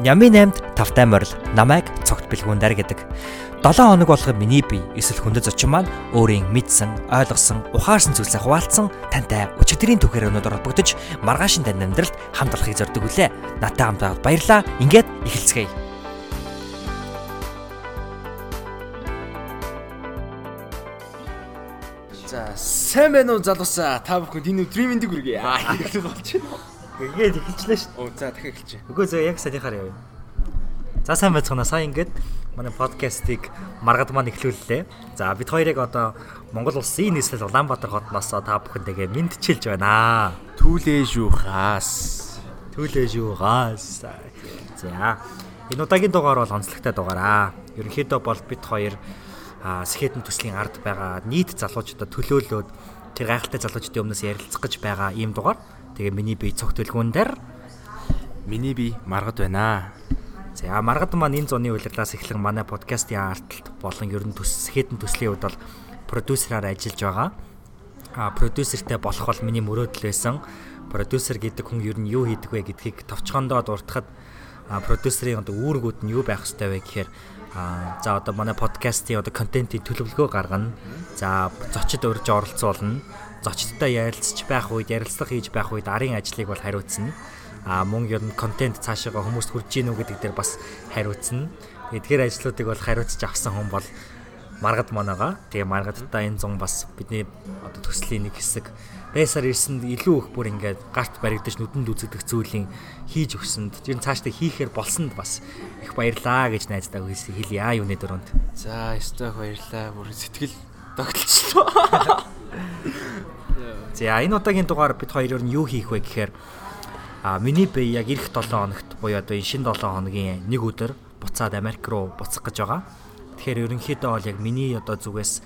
Нями 8-д тавтай морил намайг цогт бэлгүүндэр гэдэг. 7 хоног болгоо миний бие эсвэл хүндэт зочин маань өөрийн мэдсэн, ойлгосон, ухаарсан зүйлсээ хуваалцсан тантай өчигдрийн түүхээр өнөдөр холбогдож маргаашин тань амьдралд хамт олохыг зорддог үлээ. Натаа хамт байгаад баярлаа. Ингээд эхэлцгээе. За сайн байна уу залуусаа та бүхэнд энэ өдрийн мэндийг хүргэе. Аа хэлэх болж байна. Ингээд эхэлчлээ шүү. Оо за дахиад эхэлж. Үгүй зөө яг санийхаар явъя. За сайн байцгаана. Сая ингээд манай подкастыг маргад маань эхлүүллээ. За бид хоёрыг одоо Монгол улсын нийслэл Улаанбаатар хотноос та бүхэндээ мэдчилж байна. Түлээ шүүхаас. Түлээ шүүхаас. За энэ удаагийн дугаар бол онцлогтой дугаараа. Ерөнхийдөө бол бид хоёр сэхэтэн төслийн ард байгаа нийт залуучуудад төлөөлөөд тэр гайхалтай залуучдын өмнөөс ярилцах гэж байгаа ийм дугаар. Тэгээ миний бие цогт төлгүүн дээр миний бие маргад байна. За маргад маань энэ зуны удирлаас эхлэн манай подкастын арталт болон ер нь төс хэдэн төслийн хувьд бол продюсераар ажиллаж байгаа. А продюсертэй болох бол миний мөрөөдөл байсан. Продюсер гэдэг хүн ер нь юу хийдэг вэ гэдгийг товчхондоо дуртахад продюсерийн одоо үүргүүд нь юу байх ёстой вэ гэхээр а за одоо манай подкастын одоо контентын төлөвлөгөө гаргана. За зочид урьж оролцуулна зочдтой ярилцж байх үед ярилцлага хийж байх үед арын ажлыг бол хариуцна. А мөн ер нь контент цаашаа хүмүүст хүрж гинүү гэдэг дээр бас хариуцна. Эдгээр ажлуудыг бол хариуцж авсан хүн бол маргад манаага. Тэгээ маргадтай энэ зун бас бидний одоо төслийн нэг хэсэг байсаар ирсэнд илүү их бүр ингээд гарт баригдаж нүдэнд үзэгдэх зүйлийн хийж өгсөнд ер нь цаашдаа хийхээр болсонд бас их баярлаа гэж найздаа хэлье юуны дөрөнд. За, өстой баярлаа. Бүр сэтгэл тогтолцлоо. За энэ удаагийн дугаар бид хоёр нь юу хийх вэ гэхээр а миний бие яг эх 7 хоногт буюу одоо энэ шинэ 7 хоногийн нэг өдөр буцаад Америк руу буцах гэж байгаа. Тэгэхээр ерөнхийдөө бол яг миний одоо зүгээс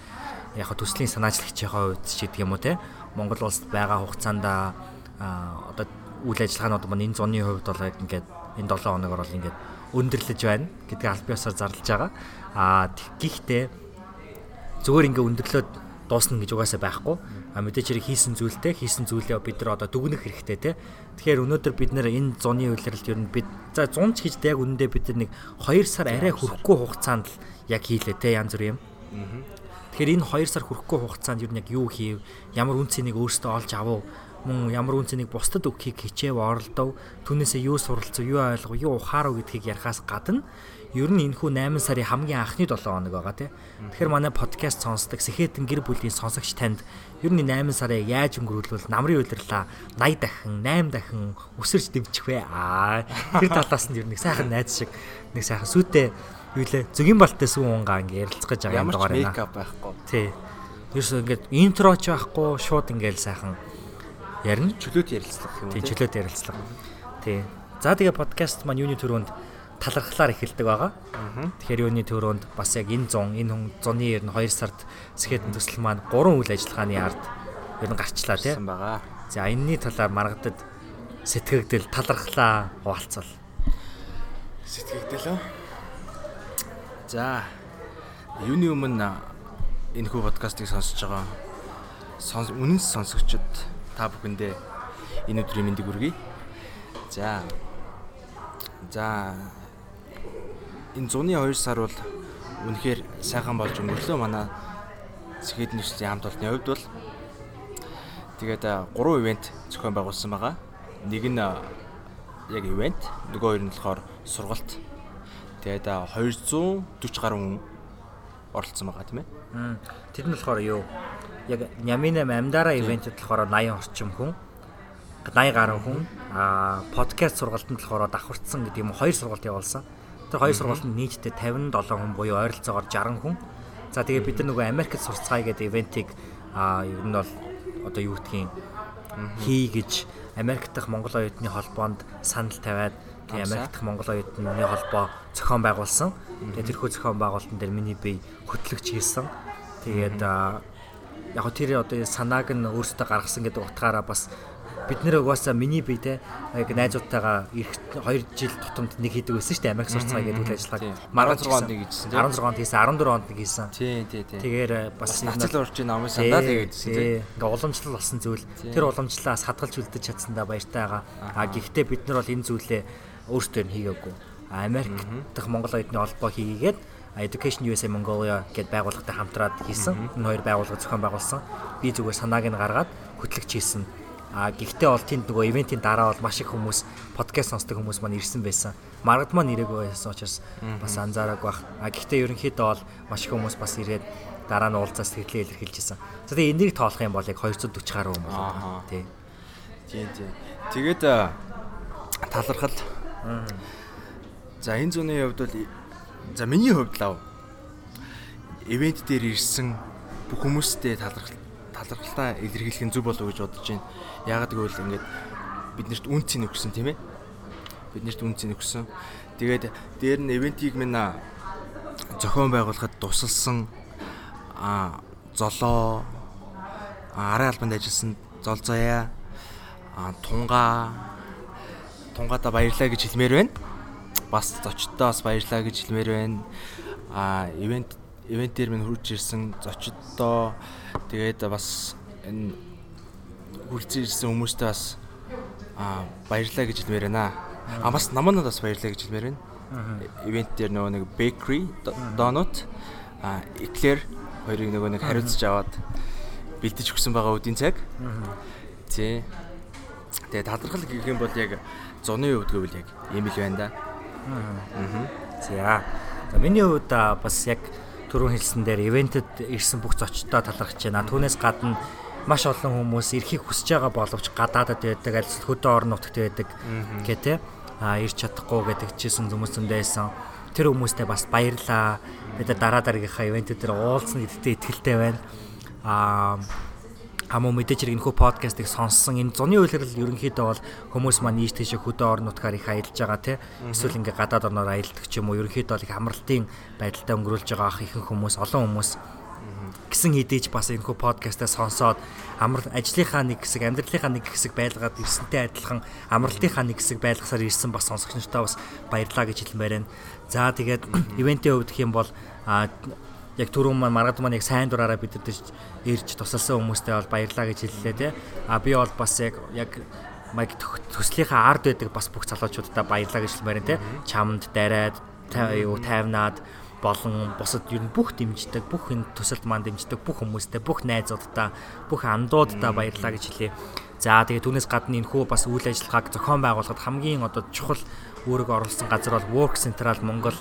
яг төслийн санаачлагчийн хувьд ч гэдэг юм уу те Монгол улсад байгаа хугацаанд одоо үйл ажиллагаанууд маань энэ зуны хувьд бол яг ингээд энэ 7 хоногор бол ингээд өндөрлөж байна гэдгийг аль биесээр зарлж байгаа. А гэхдээ зүгээр ингээ өндөрлөөд дуусна гэж угаасаа байхгүй. А мэдээч хэрэг хийсэн зүйлтэй хийсэн зүйлээ бид нар одоо дүгнэх хэрэгтэй те. Тэгэхээр өнөөдөр бид нэр энэ зуны үйлрэлд ер нь бид за 100 ч гэж яг үнэндээ бид нар нэг 2 сар арай хүрэхгүй хугацаанд л яг хийлээ те янз бүр юм. Тэгэхээр энэ 2 сар хүрэхгүй хугацаанд ер нь яг юу хийв? Ямар үн цэнийг өөртөө олж авав? мөн ямар үн цэнийг бусдад өгөхийг хичээв оролдов түүнээсээ юу суралцав юу ойлгов юу ухаарав гэдгийг ярихаас гадна ер нь энэхүү 8 сарын хамгийн анхны 7 хоног байгаа тий. Тэгэхээр манай подкаст сонсдог Сэхэтэн гэр бүлийн сонсогч танд ер нь 8 сарыг яаж өнгөрүүлвэл намрын удирлаа 80 дахин 8 дахин өсөрч дэмжих вэ? Аа тэр талаас нь ер нь сайхан найз шиг нэг сайхан сүтээ юу лээ зөгийн балтай сүүн унгаа ингээ ярилцах гэж байгаа юм дугаар байна. Мейкап байхгүй. Тий. Ерөөс ингээд интро ч байхгүй шууд ингээл сайхан ярина. Чөлөөт ярилцлага юм? Тий, чөлөөт ярилцлага. Тий. За тэгээ подкаст маань юуны төрөнд талархлаар эхэлдэг байгаа. Тэгэхээр юуны төрөнд бас яг энэ 100 энэ зуны ер нь 2 сард сэхэтэн төсөл маань 3 үйл ажиллагааны ард ер нь гарчлаа тийм байгаа. За энэний талаар маргадад сэтгэгдэл талархлаа хуваалцвал. Сэтгэгдэл үү? За юуны өмнө энэ хүү подкастыг сонсож байгаа сонс үнэн сонсогчд та бүхэндээ энэ өдрийн мэндийг хүргэе. За. За энэ зуны 2 сар бол үнэхээр сайхан болж өнгөрлөө манай Сэхэд нэгслийн хамт олонны хувьд бол тэгээд 3 ивент зохион байгуулсан байгаа. Нэг нь яг ивент, нөгөө хоёр нь болохоор сургалт. Тэгээд 240 гаруй хүн оролцсон байгаа тийм ээ. Тэр нь болохоор юу? Яг Нямина Амдара ивентэд болохоор 80 орчим хүн 80 гаруй хүн а подкаст сургалтанд болохоор давхарцсан гэдэг юм хоёр сургалт явуулсан. Тэр хоёр сургуульд нийтдээ 57 хүн буюу ойролцоогоор 60 хүн. За тэгээ бид нар нөгөө Америкт сурцгаая гэдэг ивентийг аа ер нь бол одоо юу гэдгийг хий гэж Америк дахь Монгол оюутны холбоонд санал тавиад тэгээ Америк дахь Монгол оюутны холбоо зохион байгуулсан. Тэгээ тэрхүү зохион байгуулалтан дээр миний бие хөтлөгч хийсэн. Тэгээд яг тэр одоо санааг нь өөртөө гаргасан гэдэг утгаараа бас бид нэр угаасаа миний бие те яг найзуудтайгаа их 2 жил тутамд нэг хийдэг байсан шүү дээ Америк сурцгаа гэдэг үйл ажиллагааг. Маргаан 16 онд хийжсэн тийм 16 онд хийсэн 14 онд хийсэн. Тий тий тий. Тэгэхээр бас нацал урчин намын сандаа тэгээдсэн тий. Ингээ уламжлал болсон зүйл. Тэр уламжлалаас хадгалж үлдэж чадсандаа баяртай байгаа а гэхдээ бид нар бол энэ зүйлээ өөрсдөө хийгээгүй. Америк дахь Монгол оюутны холбоо хийгээд Education USA Mongolia гэдээ байгууллагатай хамтраад хийсэн. Энэ хоёр байгууллага зохион байгуулсан. Би зүгээр санааг нь гаргаад хөтлөгч хийсэн. А гэхдээ бол тэнд нөгөө ивентийн дараа бол маш их хүмүүс подкаст сонсдог хүмүүс маань ирсэн байсан. Маргадмаа нэрээгүй байсан учраас бас анзаараагүй байх. А гэхдээ ерөнхийдөө бол маш их хүмүүс бас ирээд дараа нь уулзаа сэтгэлээ илэрхийлж исэн. За тэгээ энийг тоолох юм бол яг 240 гаруй хүмүүс байна. Тий. Тийм тийм. Тэгээд талархал. За энэ зуны хувьд бол за миний хувьд лав ивент дээр ирсэн бүх хүмүүстэй талархал талархалтаа илэрхийлэх нь зөв болов гэж бодож байна. Яагаад гэвэл ингээд биднэрт үнцийг өгсөн тийм ээ. Биднэрт үнцийг өгсөн. Тэгээд дээр нь ивентийг минь зохион байгуулахад тусалсан а золоо арын албанд ажилласан зол заяа тунгаа тунгаада баярлаа гэж хэлмээр байна. Бас зочдтой бас баярлаа гэж хэлмээр байна. А ивент ивентээр минь хурж ирсэн зочдтой тэгээд бас энэ хүрэлцэн ирсэн хүмүүстээ бас а баярлаа гэж хэлмээр байна. А бас наманад бас баярлаа гэж хэлмээр байна. Ивент дээр нөгөө нэг bakery donut а эклер хоёрыг нөгөө нэг хариуцж аваад бэлдэж өгсөн байгаа үдийн цаг. Тий. Тэгээ талархал гэх юм бол яг зуны хувьд гэвэл яг ийм л байна да. Аа. За. За миний хувьд бас яг түрүүн хэлсэн дээр ивентэд ирсэн бүх зочдтой талархаж байна. Түүнээс гадна маш олон хүмүүс ирэхийг хүсэж байгаа боловч гадаадад байдаг, аль хөдөө орон нутагт байдаг гэх тээ. А ирч чадахгүй гэдэг чийсэн хүмүүс зөндөөсэн. Тэр хүмүүстээ бас баярлаа. Бид дараа дараагийнхаа ивентэд дээр уулзсан гэдэгт итгэлтэй байна. А хамуу мэдээж хэрэг энэхүү подкастыг сонссон энэ зуны үйлрэл ерөнхийдөө бол хүмүүс маань ийш тийш хөдөө орон нутгаар их аялж байгаа тий эсвэл ингээ гадаад орноор аялдаг ч юм уу ерөнхийдөө их амралтын байдалтай өнгөрүүлж байгаа ах ихэнх хүмүүс олон хүмүүс гисэн хэдийж бас энэхүү подкастаа сонсоод амар ажлынхаа нэг хэсэг амьдралынхаа нэг хэсэг байлгаад ирсэнтэй адилхан амралтынхаа нэг хэсэг байлгасаар ирсэн бас сонсогч нартаа бас баярлаа гэж хэлмээр байна. За тэгээд ивентийн хувьд гэх юм бол яг түрүүн маань маргад маань яг сайн дураараа бидэд ирж тусалсан хүмүүстээ бол баярлаа гэж хэллээ те. А би бол бас яг яг маяг төслийнхаа ард байдаг бас бүх залуучуудаа баярлаа гэж хэлмээр те. Чамд дараад юу тайвнаад болон бусад ер нь бүх дэмждэг, бүх энэ төсөлд маань дэмждэг бүх хүмүүстээ, бүх найзуудаа, бүх андуудаа баярлаа гэж хэлье. За тэгээ түүнээс гадна энэ хүү бас үйл ажиллагааг зохион байгуулахад хамгийн одоо чухал өөрийгөө оруулсан газар бол Work Central Монгол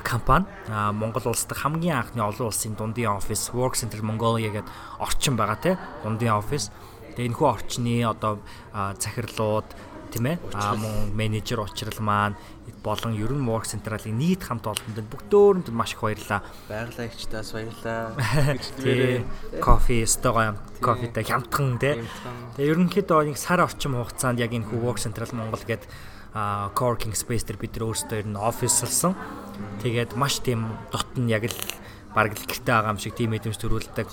компани Монгол улс дахь хамгийн анхны олон улсын дундын офис Work Center Mongolia гэдэг орчин байгаа тий дундын офис. Тэгээ энэ хүү орчны одоо захирлууд тийм ээ мөн менежер учрал маань болон ер нь Work Central-ийн нийт хамт олонд бүх дөөрөнд маш их баярлаа. Байгалагчдаас баярлаа. Тий. Кофе, стогоо кофетэй хямдхан тий. Тэгээ ерөнхийдөө нэг сар орчим хугацаанд яг энэ хүү Work Central Монгол гэдэг co-working space дээр бид нар өөрсдөө ер нь офислсан. Тэгээд маш тийм дотн яг л бараг л гэрте байгаа юм шиг тийм мэдрэмж төрүүлдэг.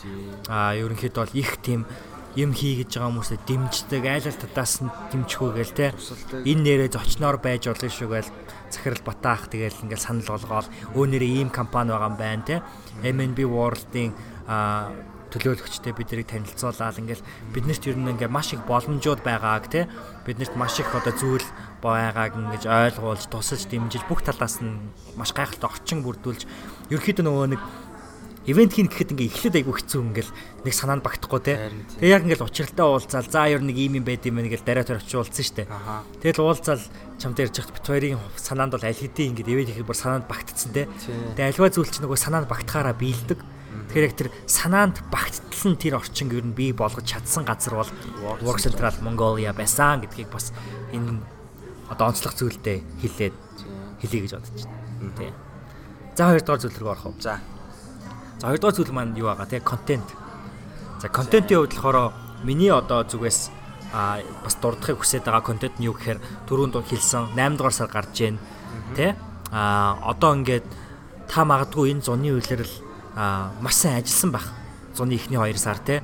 Аа ерөнхийдөө бол их тийм юм хийгэж байгаа хүмүүсээ дэмждэг, айл ал татаас нь дэмжихүүгээл те. Энэ нэрээ зочноор байж болно шүү гээл захирал батаах тэгэл ингээл санал болгоол өөнөрөө ийм компани байгаа юм байна те. MNB World-ийн аа төлөөлөгчтэй биднийг танилцуулаад ингээл биднэрт ер нь ингээ маш их боломжууд байгааг те биднэрт маш их одоо зүйл байгааг ингэж ойлгуулж тусалж дэмжиж бүх талаас нь маш гайхалтай орчин бүрдүүлж ерөөхдөө нөгөө нэг ивент хийн гэхэд ингээ эхлээд айгу хэцүү ингээл нэг санаанд багтахгүй те. Тэгээ яг ингээл учралтай уулзаал за ер нэг ийм юм байд юм ингээл дараа төр очиулсан штэ. Тэгэл уулзаал чамд ярьж хат бит хоёрын санаанд бол аль хэдийн ингээд ивент хийхэд бүр санаанд багтцсан те. Тэгээ альва зүйл чи нөгөө санаанд багтахаараа биелдэг. Тэгэхээр яг тэр санаанд багттлан тэр орчин ер нь бий болгож чадсан газар бол Work Central Mongolia байсан гэдгийг бас энэ одоо онцлог зүйлдээ хэлээд хэлье гэж бодож байна. Тий. За хоёрдугаар зүйл рүү орох уу? За. За хоёрдугаар зүйл маань юу байгаа те контент. За контентын хувьд болохоор миний одоо зүгээс а бас дурдахыг хүсэж байгаа контент нь юу гэхээр түрүүнд хэлсэн 8 дугаар сар гарч ийн тэ а одоо ингээд та магадгүй энэ зуны үйлрэл а маш сайн ажилласан байх. Зуны ихний 2 сар те.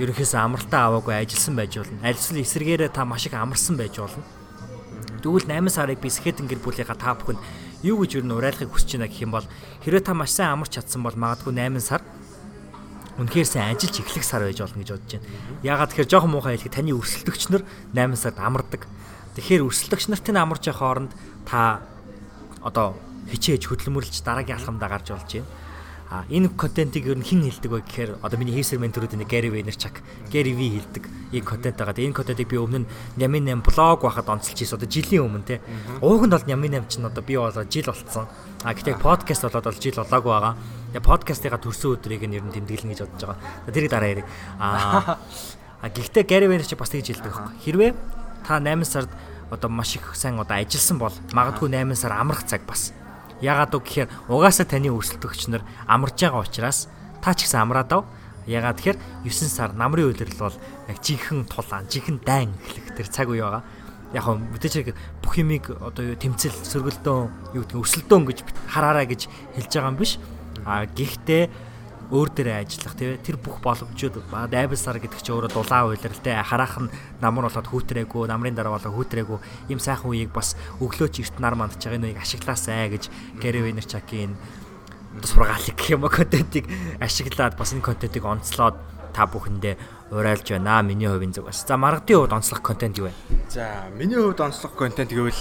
Ерөнхийдөө амралтаа аваагүй ажилласан байж болно. Альсвал эсрэгээрээ та маш их амарсан байж болно. Тэгвэл 8 сарыг би Скетэн гэр бүлийнхаа та бүхэнд юу гэж юу н урайлахыг хүсэж байна гэх юм бол хэрвээ та маш сайн амарч чадсан бол магадгүй 8 сар үнэхээр сайн ажиллаж эхлэх сар байж болно гэж бодож байна. Ягаад тэгэхээр жоохон муухай хэлэхэд таны өрсөлдөгч нар 8 сард амардаг. Тэгэхээр өрсөлдөгч нарт нь амарч явах хооронд та одоо хичээж хөдөлмөрлж дараагийн алхамдаа гарч болж байна. А энэ контентийг ер нь хэн хэлдэг вэ гэхээр одоо миний хийсэр менторууд энэ Gary Vaynerchuk, Gary V хэлдэг энэ контент байгаа. Энэ контентыг би өмнө нь Нямин 8 блог байхад онцолж хийсэн. Одоо жилийн өмнө те. Ууганд бол Нямин 8 чинь одоо би болоо жил болцсон. А гэтээ подкаст болоод бол жил болоогүй байгаа. Тэгээ подкастыга төрсөн өдрийг нь ер нь тэмдэглэн гэж бодож байгаа. Тэрийг дараа ярив. А А гэхдээ Gary Vaynerchuk бас тэгж хэлдэг байхгүй. Хэрвээ та 8 сард одоо маш их сайн одоо ажилласан бол магадгүй 8 сар амрах цаг бас Ягаад үг гэхээр угаасаа таны өрсөлдөгч нар амарж байгаа учраас та ч гэсэн амраад ав. Ягаад тэгэхээр 9 сар намрын үйлрэл бол яг жинхэнэ тулаан, жинхэнэ дайн эхлэх тэр цаг үе байгаа. Яг хөө мэдээч бүх юмыг одоо тэмцэл сөргөлдөөн юу гэдэг өрсөлдөөн гэж хараараа гэж хэлж байгаа юм биш. А гэхдээ өөр дээрээ ажиллах тий тэр бүх боломжууд дайбсар гэдэг чинь өөрөө дулаан үйлрэлтэй хараахан намар болоод хүүтрээгүй намрын дараа болоо хүүтрээгүй ийм сайхан үеийг бас өглөөч эрт нар мандж байгаа үеийг ашиглаасай гэж Гэри Вейнерчакийн сургаалыг гэх юм контентийг ашиглаад бас энэ контентийг онцлоод та бүхэндээ урайлж байна. Миний хувийн зүг бас. За маргадын хувьд онцлох контент юу вэ? За миний хувьд онцлох контент гэвэл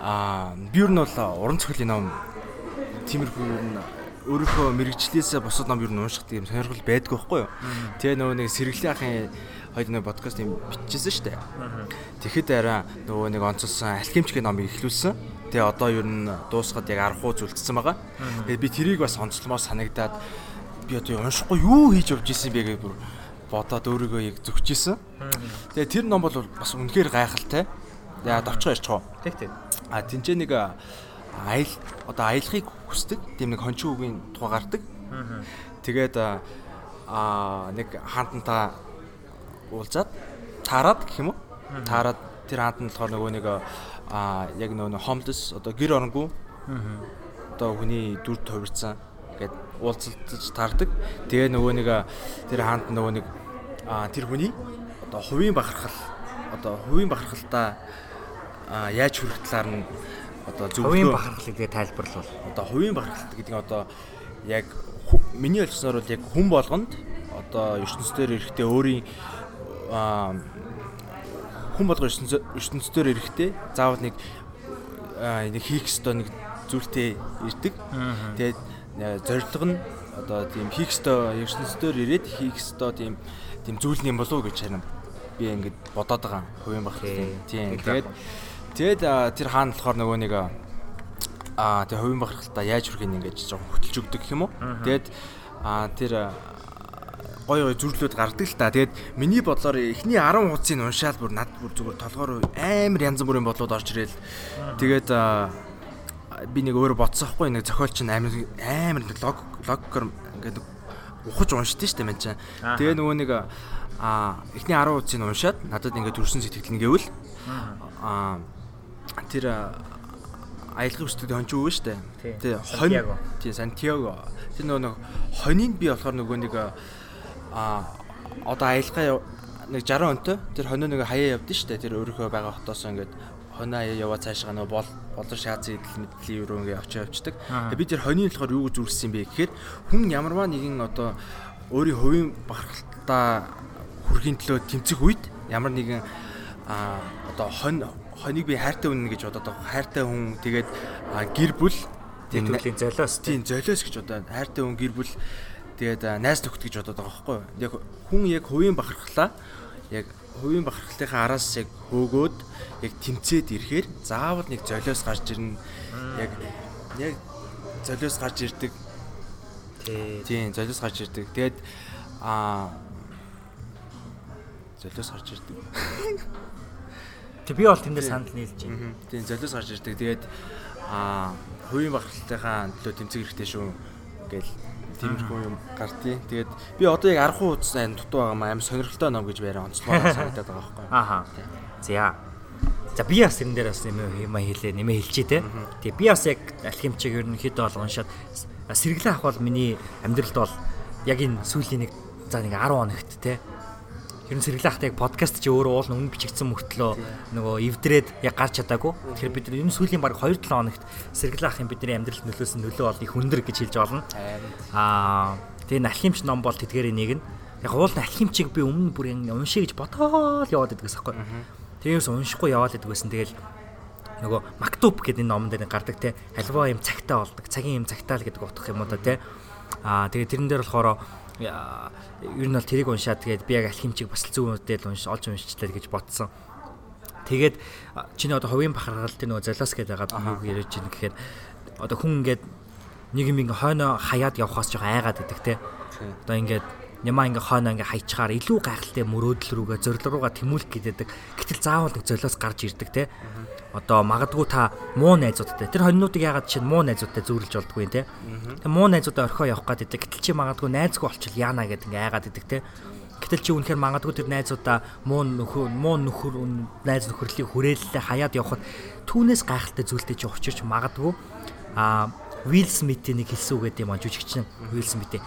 аа би юу нь бол уран зохиолын ном тиймэрхүү өөрийнхөө мэрэгчлээсээ бусад ном юу н унших тийм сонирхол байдгүй байхгүй юу. Тэгээ нөгөө нэг сэргэлэн ахын хоёр нэг подкаст юм бичижсэн шүү дээ. Тэгэхэд арай нөгөө нэг онцолсон алхимчгийн номыг ихлүүлсэн. Тэгээ одоо юу н дуусгаад яг 10 хуу зүлдсэн байгаа. Тэгээ би тэрийг бас онцломоор санагдаад би одоо уншихгүй юу хийж явж исэн бэ гэж бүр бодоод өөрийгөө яг зөвчжсэн. Тэгээ тэр ном бол бас үнэхээр гайхалтай. Тэгээ давчгаа ярьчихоо. Тэг тэг. А тэнцээ нэг аял одоо аялахыг хүсдэг. Тийм нэг хончин үгийн тухай гардаг. Тэгээд аа нэг хаантантаа уулзаад таарад гэх юм уу? Таарад тэр хаант нь болохоор нөгөө нэг аа яг нөгөө хомлос одоо гэр оронгүй. Одоо хүний дүр тувирцсан гэд уулзалтаж таардаг. Тэгээ нөгөө нэг тэр хаант нөгөө нэг аа тэр хүний одоо хувийн бахархал одоо хувийн бахархалтаа яаж хүрэх талаар нь одоо зөвхөн хувийн бахархлыг тэгээ тайлбарлавал одоо хувийн бахархалт гэдэг нь одоо яг миний ойлгосноор бол яг хүн болгонд одоо ертөнцийн эрэхтэй өөрийн хүн болгон ертөнцийн эрэхтэй заавал нэг нэг хийх ёстой нэг зүйлтэй ирдэг. Тэгээд зорилго нь одоо тийм хийх ёстой ертөнцийн ирээд хийх ёстой тийм тийм зүйл юм болов уу гэж харин би ингээд бодоод байгаа хувийн бахархал. Тийм. Тэгээд Тэгээд тэр хаана болохоор нөгөө нэг аа тэр хувийн бахархалтаа яаж хүрхийг ингэж жоохон хөтөлж өгдөг гэх юм уу. Тэгээд аа тэр гой гой зүрлүүд гардаг л та. Тэгээд миний бодлоор эхний 10 хуудсыг уншаал бүр над бүр зүгээр толгоор амар янз бүрийн бодлууд орж ирэл. Тэгээд би нэг өөрөө бодсон хгүй нэг зохиолч нь амар амар лог логгор ингээд ухаж уншдээ штэ мэн чинь. Тэгээ нөгөө нэг а эхний 10 хуудсыг уншаад надад ингээд төрсэн сэтгэл нь гэвэл а тэр аялгын өстөд хонч өвөө штэ. Тэ хонь. Тий Сантьяго. Тэр нөгөө хоньыг би болохоор нөгөө нэг а одоо аялгаа нэг 60 онтой тэр хоньоо нэг хаяа явдсан штэ. Тэр өөрийнхөө байгаа хотоос ингээд хоноо хаяа яваа цаашгаа нөгөө бол болон шаазын идэл мэдлийн өрөө ингээд очиж явцдаг. Би тэр хоньны болохоор юу гэж зүрхсэн бэ гэхээр хүн ямарваа нэгэн одоо өөрийн хувийн бахархалтаа хүрхийн төлөө тэмцэх үед ямар нэгэн а одоо хонь хоныг би хайртай үнэ гэж бодоод байгаа. Хайртай хүн тэгээд гэр бүл тийм төрлийн золиос тийм золиос гэж одоо хайртай хүн гэр бүл тэгээд найз нөхд гэж бодоод байгаа байхгүй. Яг хүн яг хувийн бахархлаа яг хувийн бахархлынхаа араас яг хөөгөөд яг тэмцээд ирэхээр заавал нэг золиос гарч ирнэ. Яг яг золиос гарч ирдэг. Тийм золиос гарч ирдэг. Тэгээд аа золиос гарч ирдэг. Тэг би бол тэндээ санал нийлж байна. Тийм золиос гарч ирдэг. Тэгээд аа хувийн бахархалтынхаа төлөө тэмцэх хэрэгтэй шүү гэл тиймэрхүү юм гартыг. Тэгээд би одоо яг 10 хуудас айн дутуу байгаа маа аим сонирхолтой ном гэж байраа онцлогоо санагдаад байгаа байхгүй. Ааха. За. За би бас энэ дээр бас нэмээ юм хэлээ нэмээ хэлчихээ те. Тэгээ би бас яг алхимчиг ерөнхийдөө бол уншаад сэргэлэн авах бол миний амьдралд бол яг энэ сүүлийн нэг за нэг 10 хоногт те Ер нь сэргэлэн ахтай яг подкаст чи өөрөө уул өмнө бичигдсэн мөртлөө нөгөө эвдрээд яг гарч чадаагүй. Тэгэхээр бид нар энэ сүүлийн баг 2-7 хоногт сэргэлэн ахын бидний амьдралд нөлөөсөн нөлөө бол их өндөр гэж хэлж болно. Аа тэгээ нахимч ном бол тэдгээрийн нэг нь. Яг уул нахимчийг би өмнө бүр уншия гэж бодоол яваад байдагс аахгүй. Тэгээс уншихгүй яваад байдаг байсан. Тэгэл нөгөө мактуб гэдэг энэ номон дээр гардаг те альва юм цагтаа болдог цагийн юм цагтаа л гэдэг утгах юм уу та те аа тэгээ тэрэн дээр болохоор ер нь бол тэрийг уншаад тэгээд би яг алхимчиг бас зөв үедээ унш олж уншчлаа гэж бодсон. Тэгээд чиний одоо хувийн бахархалтын нөгөө золиос гэдэг байгаа юу ярьж байна гэхээр одоо хүн ингээд нэг юм ингээ хойноо хаяад явхаас жоо айгаад идэх те. Одоо ингээд Ямаа ингээ хойноо ингээ хайчаар илүү гайхалтай мөрөөдөл рүүгээ зориг руугаа тэмүүлэх гэдэг. Гэтэл заавал нэг золиос гарч ирдэг те. Одоо магадгүй та муу найзуудтай тэр хоньнуудыг яагаад чинь муу найзуудтай зөөрлж болдгүй юм те. Тэг муу найзуудаа орхио явах гээд идэг. Гэтэл чи магадгүй найзгүй болчихвол яана гэдэг ингээ айгаад идэг те. Гэтэл чи үнэхээр магадгүй тэр найзуудаа муу нөхөр муу нөхөр найз нөхөрлийг хүрээлэлээ хаяад явхад түүнээс гайхалтай зүйлтэй чи учирч магадгүй а Уилл Смитийн нэг хэлсэн үг гэдэг юм а жүжигчин Уилл Смитийн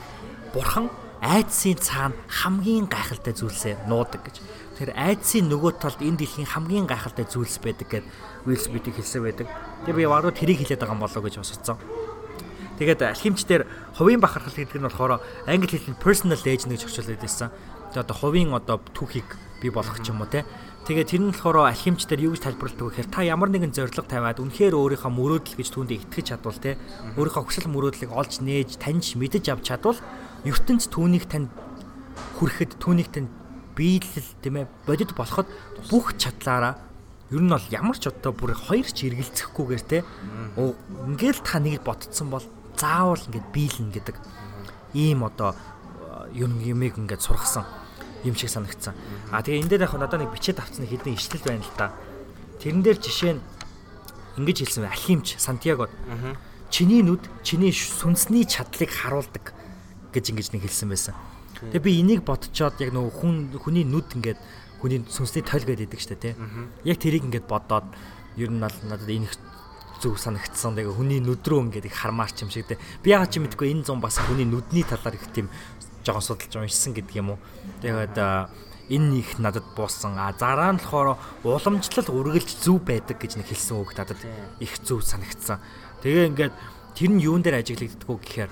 бурхан айдсын цаана хамгийн гайхалтай зүйлсээ нуудаг гэж. Тэр айдсын нөгөө талд энэ дэлхийн хамгийн гайхалтай зүйлс байдаг гэд Уилл Смитийг хэлсэн байдаг. Тэгээ би баруун тэрийг хэлээд байгаа юм болоо гэж босцсон. Тэгээд алхимчдэр хувийн бахархал гэдэг нь болохоор англи хэлний personal legend гэж орчуулдаг байсан. Тэгээ одоо хувийн одоо түүхийг бий болгох ч юм уу те. Тэгээ тэр нь болохоор алхимчдэр юу гэж тайлбарладаг вэ гэхээр та ямар нэгэн зориг тавиад үнэхээр өөрийнхөө мөрөөдөл гэж түүндээ итгэж чадвал те. Өөрийнхөө хүсэл мөрөөдлийг олж нээж таньж мэдэж авч чадвал ертөнц түүнийг танд хүрэхэд түүнийг танд биелэл тийм ээ бодит болоход бүх чадлаараа ер нь бол ямар ч одоо бүр хоёр ч эргэлзэхгүйгээр те ингээл та нэг ботцсон бол заавал ингээд биелнэ гэдэг ийм одоо юм юмыг ингээд сургасан юм шиг санагдсан. А тэгээ энэ дээр яг надад нэг бичээд авцсан хэдэн ишлэл байна л да. Тэрэн дээр жишээ нь ингэж хэлсэн бай. Алхимч Сантьягод. Чиний нүд чиний сүнсний чадлыг харуулдаг гэж ингэж нэг хэлсэн байсан. Тэгээ би энийг бодцоод яг нөгөө хүн хүний нүд ингээд хүний сүнсний тойл гэдэг идэг штэ тий. Яг тэрийг ингээд бодоод ер нь надад энэ зүг санагдсан. Тэгээ хүний нүд рүү ингээд их хармаарч юм шиг тий. Би яагаад ч мэдгүй энэ зам бас хүний нүдний талаар их тийм жоохон судалж уншсан гэдэг юм уу. Тэгээд энэ их надад буусан. А зараа нь болохоор уламжлал үргэлж зүв байдаг гэж нэг хэлсэн үг надад их зүв санагдсан. Тэгээ ингээд тэр нь юун дээр ажиглагддаг вэ гэхээр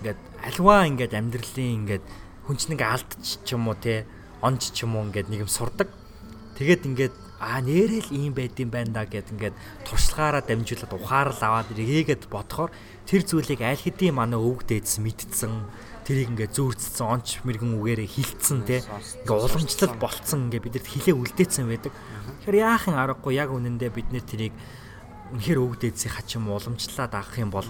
ингээд альваа ингээд амьдралын ингээд хүн чинь ингээд алдчих ч юм уу те онч ч юм уу ингээд нэг юм сурдаг. Тэгээд ингээд аа нэрэл ийм байд юм байна да гэд ингээд туршлагаараа дамжуулаад ухаарал аваад эргээгээд бодохоор тэр зүйлийг аль хэдийн манай өвөг дээдс мэдсэн тэрийг ингээд зүүрцсэн онч мэрэгэн үгээрээ хилцсэн те ингээд уламжлал болцсон ингээд бидэрт хилээ үлдээсэн байдаг. Тэгэхээр яахан аргагүй яг үнэндээ бид нэр тэрийг үнэхээр өвөг дээдсийн хачин уламжлаад авах юм бол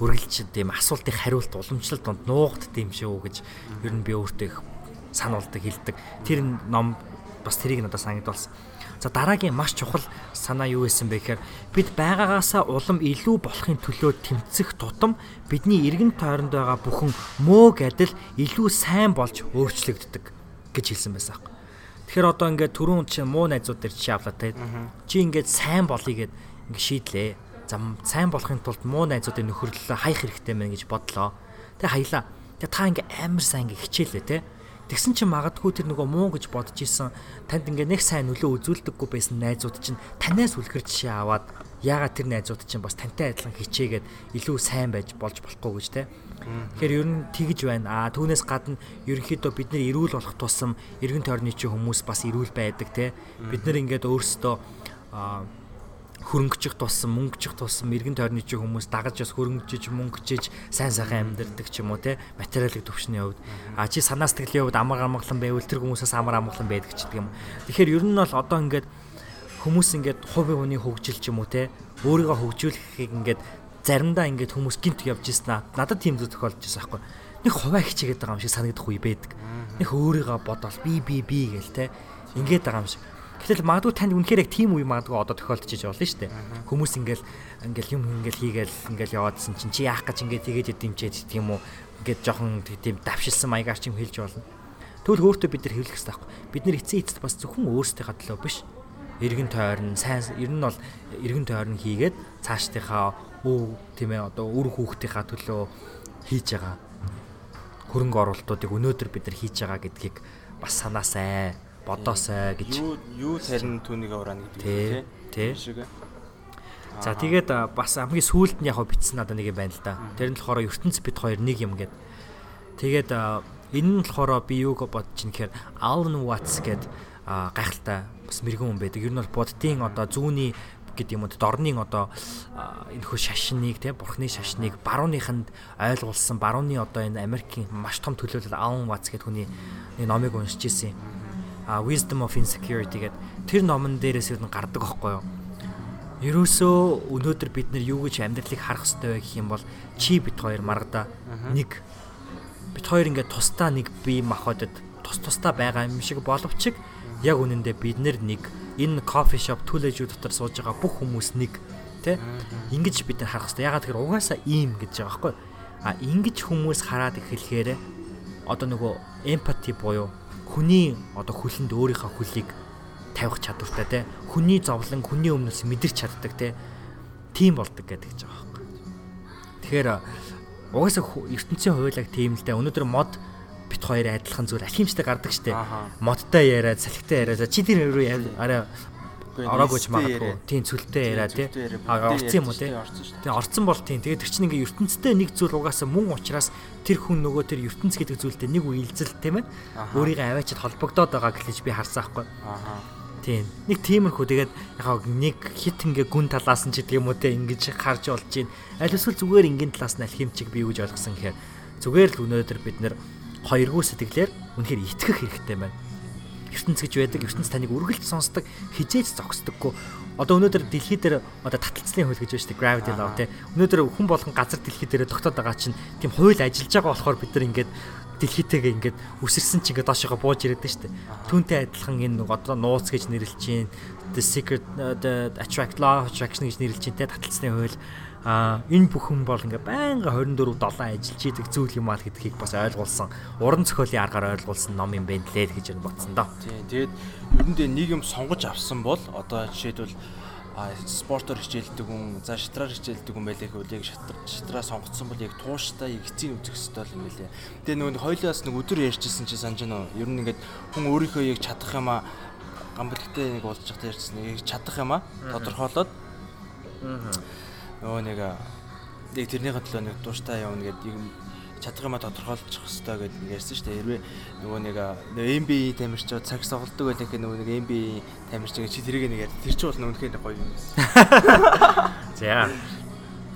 үргэлж тийм асуултын хариулт уламжлалт донд нуугдд юм шиг үү гэж ер нь би өөртөө их сануулдаг хэлдэг. Тэр ном бас тэрийг надад санагдуулсан. За дараагийн маш чухал санаа юу байсан бэ гэхээр бид байгаагаасаа улам илүү болохын төлөө тэмцэх тутам бидний эргэн тойронд байгаа бүхэн мөөг адил илүү сайн болж өөрчлөгддөг гэж хэлсэн байсан аахгүй. Тэгэхээр одоо ингээд түрүүн чи муу найзууд дээр чи авлаа те. Чи ингээд сайн болъё гэд ингээд шийдлээ зам сайн болохын тулд муу найзуудын нөхөрлөлөө хаях хэрэгтэй мэн гэж бодлоо. Тэгээ хаялаа. Тэгээ та ингээ амар сайн ингээ хичээлээ те. Тэгсэн чинь магадгүй тэр нөгөө муу гэж бодож исэн танд ингээ нэг сайн нөлөө үзүүлдэггүй байсан найзууд чинь танаас үлгэр жишээ аваад яагаад тэр найзууд чинь бас тантай адилхан хичээгээд илүү сайн байж болж болохгүй гэж те. Тэгэхээр ер нь тэгж байна. Аа түүнээс гадна ерөнхийдөө бид нар эрүүл болох тусам эргэн тойрны чинь хүмүүс бас эрүүл байдаг те. Бид нар ингээд өөрсдөө аа хөрөнгөчих туссан мөнгөчих туссан мэрэгэн тойрны чи хүмүүс дагаж бас хөрөнгөжиж мөнгөжиж сайн сайхан амьдардаг ч юм уу те? Материалын төвшний хувьд. А чи санаа сэтгэлийн хувьд амар амгалан байвал тэр хүмүүсээс амар амгалан байдаг ч гэдэг юм. Тэгэхээр ер нь бол одоо ингээд хүмүүс ингээд хувийн хүний хөгжил ч юм уу те? Өөрийгөө хөгжүүлэхийг ингээд заримдаа ингээд хүмүүс гинт явж ирсэн надад тийм зүйл тохиолдож байсан байхгүй нэг хуваа хичээгээд байгаа юм шиг санагдах үе байдаг. Нэг өөрийгөө бодоол би би би гээл те? Ингээд байгаа юм шиг Гэтэл магадгүй танд үнэхээр яг тийм үе магадгүй одоо тохиолдож иж болно шүү дээ. Хүмүүс ингээл ингээл юм ингээл хийгээл ингээл яваадсэн чинь чи яах гэж ингээд тэгээд дэмжээд гэдэг юм уу? Ингээд жоохон тийм давшилсан маягаар ч юм хэлж болно. Тэгвэл өөртөө бид нар хэвлэх хэрэгтэй байхгүй. Бид нар эцсийн эцэд бас зөвхөн өөрсдийнхээ төлөө биш. Иргэн тойрон сайн ер нь бол иргэн тойрон хийгээд цаашдынхаа өв тийм ээ одоо үр хүүхдийнхаа төлөө хийж байгаа хөрөнгө оруулалтуудыг өнөөдөр бид нар хийж байгаа гэдгийг бас санаасай бодоосай гэж. Юу юу тарин түүнийг ураана гэдэг тий. Тий. За тэгээд бас хамгийн сүүлд нь яг бичсэн надад нэг юм байна л да. Тэр нь болохоор ертөнц бит хоёр нэг юм гээд. Тэгээд энэ нь болохоор би юуг бодож ин гэхээр Alan Watts гээд гайхалтай бас мэрэгэн хүн байдаг. Ер нь бол буддийн одоо зүүнний гэдэг юм уу дорны одоо энэхүү шашныг те бурхны шашныг барууныханд ойлгуулсан барууны одоо энэ Америкийн маш том төлөөлөл Alan Watts гэдэг хүний нэг номыг уншиж ирсэн. А Wisdom of Insecurity гэдэг тэр номон дээрээс юу гардаг аахгүй юу? Ерөөсөө өнөөдөр бид нар юу гэж амьдралыг харах ёстой вэ гэх юм бол чи бит хоёр маргада нэг. Бит хоёр ингээд тусдаа нэг бие махбодод тус тусдаа байгаа юм шиг боловч яг үнэндээ бид нэг. Энэ кофе шоп түлэжүү дотор сууж байгаа бүх хүмүүс нэг тий ингэж бид нар харах хэрэгтэй. Ягаад гэхээр угаасаа ийм гэж байгаа байхгүй. А ингэж хүмүүс хараад эхлэхээр одоо нөгөө эмпати буюу хүний одоо хүлэнд өөрийнхөө хүлийг тавих чадвартай тий хүний зовлон хүний өмнөөс мэдэрч чаддаг тий тийм болдог гэдэг ч байгаа байхгүй. Тэгэхээр угаасаа ертөнцийн хуулийг тийм л дээ. Өнөөдөр мод бит хоёр адилхан зүгээр алхимчтай гардаг штэ. Модтай яриад, салхитай яриад чи тэр рүү арай ороогүй ч магадгүй. Тийм цүлтэй яриа тий. Орцсон юм уу тий. Тэгээ орцсон бол тийм. Тэгээ тэр чинь ингээ ертөнцтэй нэг зүйл угаасаа мөн учраас тэр хүн нөгөө тэр ертөнц гэдэг зүйлтэй нэг үйлзэл тийм ээ. Өөрийгөө аваачид холбогдоод байгаа гэж би харсан аахгүй. Тийм. Нэг тиймэрхүү тэгээд яг нэг хит ингээ гүн талаас нь ч гэдэг юм уу те ингэж харж болж байна. Аль эсвэл зүгээр ингийн талаас нь алхимчиг би юу гэж ойлгосон гэхээр зүгээр л өнөөдөр бид нэр хоёргүй сэтгэлээр үнэхээр итгэх хэрэгтэй байна. Ертөнц гэж байдаг. ертөнц таныг үргэлж сонсдог, хизээж зогсдоггүй. Одоо өнөөдөр дэлхий дээр одоо таталцлын хууль гэж байна шүү дээ. Gravity law тий. Өнөөдөр хүн болгон газар дэлхий дээр тогтоод байгаа чинь тийм хууль ажиллаж байгаа болохоор бид нар ингээд дэлхийтэйгээ ингээд үсэрсэн чинь ингээд доошоо бууж ирээд байна шүү дээ. Түүнтэй адилхан энэ одоо нууц гэж нэрлэж чинь the secret the attract law attraction гэж нэрлэж чинь тий таталцлын хууль а энэ бүхэн бол ингээ байнга 24 7 ажиллаж идэг зүйл юм аа гэдгийг бас ойлгуулсан уран зохиолын аргаар ойлгуулсан ном юм байна лээ гэж энэ бодсон доо. Тийм. Тэгээд ер нь нэг юм сонгож авсан бол одоо жишээлбэл спортоор хичээлдэг хүн, за шатраар хичээлдэг хүн байлээ гэвэл яг шатраа сонгоцсон бол яг тууштай эцсийн үзэх ёстой юм байлээ. Тэгээ нөгөө хоёлоос нэг өдөр ярьжсэн чи санаж байна уу? Ер нь ингээд хүн өөрийнхөө яг чадах юм аа гамбэлгтэй нэг уулзж байхдаа ярьсан. Яг чадах юм аа тодорхойлоод. Аа нөгөө нэг яг тэрнийхээ төлөө нэг дууштай явна гэдэг юм чадах юмаа тодорхойлчих хэрэгтэй гэдэг нэг ярьсан шүү дээ. Хэрвээ нөгөө нэг MBA тамирчид цаг соголдог байх гэх нөгөө нэг MBA тамирчид чи тэрийг нэг яа. Тэр чинь бол нүнхээр гоё юм. За.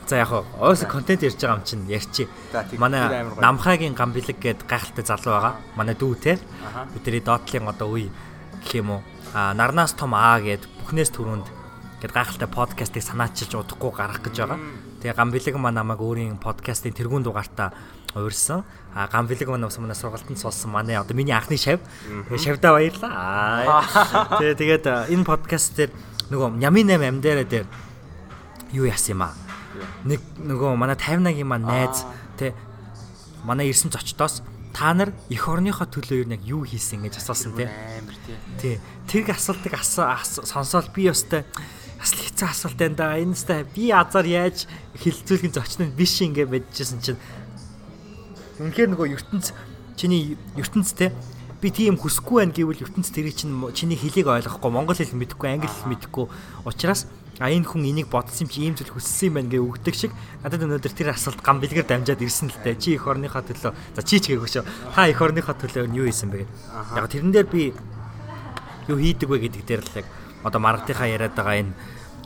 За яг оос контент ярьж байгаа юм чинь ярьчи. Манай Намхагийн гам бэлэг гээд гайхалтай залуу байгаа. Манай дүү те. Бидний доотлын одоо үе гэх юм уу. А нарнаас том Аа гээд бүхнээс түрүүнд гэд гайхалтай подкастыг санаачилж удахгүй гаргах гэж байгаа. Тэгээ гам бэлэг маа намайг өөрийн подкастын тэргуун дугаартаа уурсан. А гам бэлэг маа нас манай сургалтанд суулсан манай одоо миний анхны шав. Тэгээ шавдаа баярлаа. Тэгээ тэгээд энэ подкаст дээр нөгөө Нямын 8 амдаараа дээр юу яасан юм аа. Нэг нөгөө манай 58-гийн маань найз тэ манай ирсэн зочдоос та нар эх орныхоо төлөө юу нэг юу хийсэн гэж асуусан тий. Тий. Тэрг асуултыг сонсоод би өстэй бас л хэцүү асуулт байна да. Энэстэй би азар яаж хилцүүлэх зочин нь биш ингээ байжсэн чинь. Үнэхээр нөгөө ертөнц чиний ертөнцтэй би тийм хүсэхгүй байна гэвэл ертөнц тэрийг чинь чиний хэлийг ойлгохгүй монгол хэл мэдэхгүй англи хэл мэдэхгүй учраас а энэ хүн энийг бодсон юм чи ийм зүйл хүссэн юм байна гэ өгдөг шиг надад өнөөдөр тэр асуулт гам бэлгэр дамжаад ирсэн л дээ. Чи эх орныхоо төлөө за чи ч гээгүй шүү та эх орныхоо төлөө юу хийсэн бэ гэдэг яг тэрэн дээр би юу хийдэг вэ гэдэг дээр л яг одоо маргадынхаа яриад байгаа энэ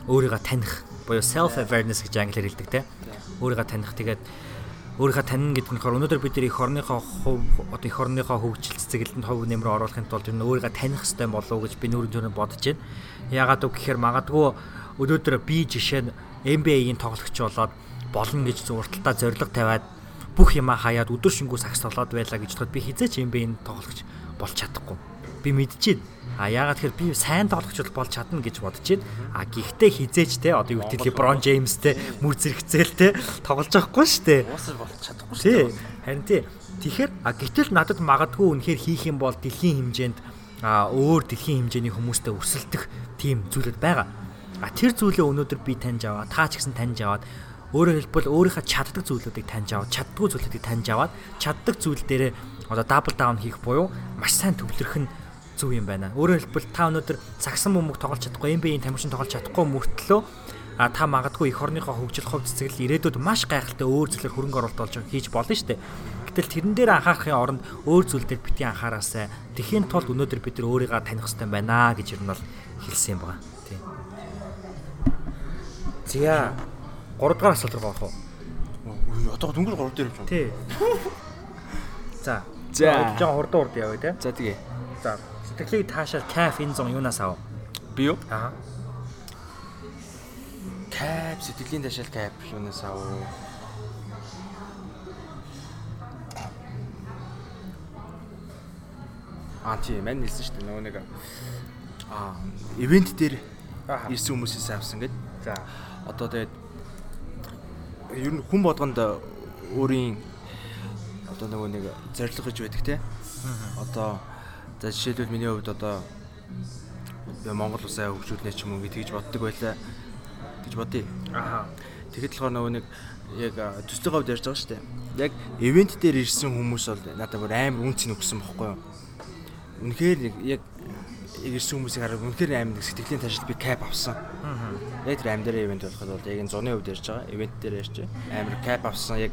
өөрийгөө таних буюу self awareness гэж англиар хэлдэг те. Өөрийгөө таних тэгээд өөрийгөө танина гэдэг нь өнөөдөр бид нар их орныхоо хувь одоо их орныхоо хөгжил цэцгэлтэнд хувь нэмрээ оруулахын тулд энэ өөрийгөө таних хэрэгтэй болов уу гэж би нүүрэн төрөнд бодож байна. Яагаад үг гэхээр магадгүй өнөөдөр би жишээ нь NBA-ийн тоглогч болоод болно гэж зурталтаа зориг тавиад бүх юмаа хаяад өдөр шингүү сагс толоод байлаа гэж бодоход би хизээч NBA-ийн тоглогч болж чадахгүй. Би мэдчихээн А яагаад тэгэхээр би сайн тоглогч болж чадна гэж бодож байна. А гэхдээ хизээч те одоо юу гэдэг LeBron James те мүр зэрэгцээл те тоглож байхгүй шүү дээ. Уусаа болж чадахгүй шүү дээ. Харин тий. Тэгэхээр а гэтэл надад магадгүй үнэхээр хийх юм бол дэлхийн хэмжээнд а өөр дэлхийн хэмжээний хүмүүстэй өрсөлдөх тийм зүйлүүд байгаа. А тэр зүйлээ өнөөдөр би таньж аваа, та ч гэсэн таньж аваад өөрөөр хэлбэл өөрийнхөө чаддаг зүйлүүдийг таньж аваад, чаддгүй зүйлүүдийг таньж аваад, чаддаг зүйл дээрээ одоо дабл даун хийх буюу маш сайн төвлөрөх нь зөв юм байна. Өөрөөр хэлбэл та өнөөдөр цагсан бөмбөг тоглож чадахгүй, NBA-ийн тамирчин тоглож чадахгүй мөртлөө а та магадгүй эх орныхоо хөгжил хувь цэцэглэл ирээдүйд маш гайхалтай өөр зүйлээр хөрөнгө оруулалт болж хийж болно шүү дээ. Гэтэл тэрэн дээр анхаарахын оронд өөр зүйл дээр бити анхаараасай. Тэхийн тулд өнөөдөр бид нар өөрийгөө таних хэрэгтэй байна гэж ер нь бол хэлсэн юм байна. Тийм. Зя 3 дугаар асуулт руу орох уу? Одоо дөнгөр 3 дээр явж байна. Тий. За. За. Жон хурдан урд явъя те. За тэгээ. За. Сэтгэлийг таашаал кайф энэ зон юунаас ав? Би юу? Аа. Кап сэтгэлийн ташаал кап юунаас ав? Аа тийм мань хэлсэн шүү дээ нөгөө нэг аа ивент дээр ирсэн хүмүүсээс авсан гэд. За. Одоо тэгээд ер нь хүн болгонд өөрийн одоо нөгөө нэг зориг гэж байдаг те. Одоо за жишээлбэл миний хувьд одоо Монгол улсаа хөгжүүлнэ ч юм уу гэж боддог байлаа гэж бодъё. Аха. Тэгэхэд болохоор нөгөө нэг яг төслийн хувьд ярьж байгаа шүү дээ. Яг ивент дээр ирсэн хүмүүс бол надад бүр амар үнц нүгсэн бохгүй юу. Үнэхээр яг ирсэн хүмүүсийг хараад үнэхээр амар сэтгэлийн ташил би кап авсан. Яг тэр амьдараа ивент болоход бол яг энэ зуны хувьд ярьж байгаа. Ивент дээр ярьж байгаа. Амар кап авсан яг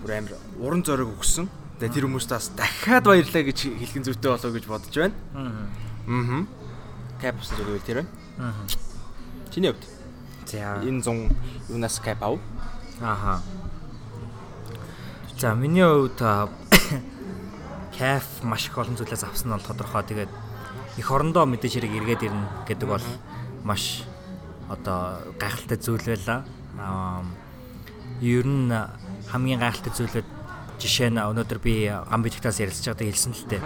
бүр амар уран зориг өгсөн. Тэгээ тэр хүмүүст бас дахиад баярлаа гэж хэлхэн зүйтэй болоо гэж бодож байна. Аа. Кап авсан зүйл тэр байна. Аа. Чиний хувьд За. энэ 100 юунаас кап ав? Аха. За миний хувьд а, кайф маш их олон зүйлээс авсан нь бол тодорхой. Тэгээд эх орондоо мэдээж хэрэг эргээд ирнэ гэдэг бол маш одоо гайхалтай зүйл байлаа. Аа ер нь хамгийн гайхалтай зүйлүүд жишээ нь өнөөдөр би гам бэлгтээс ярилцж байгаадаа хэлсэн л дээ.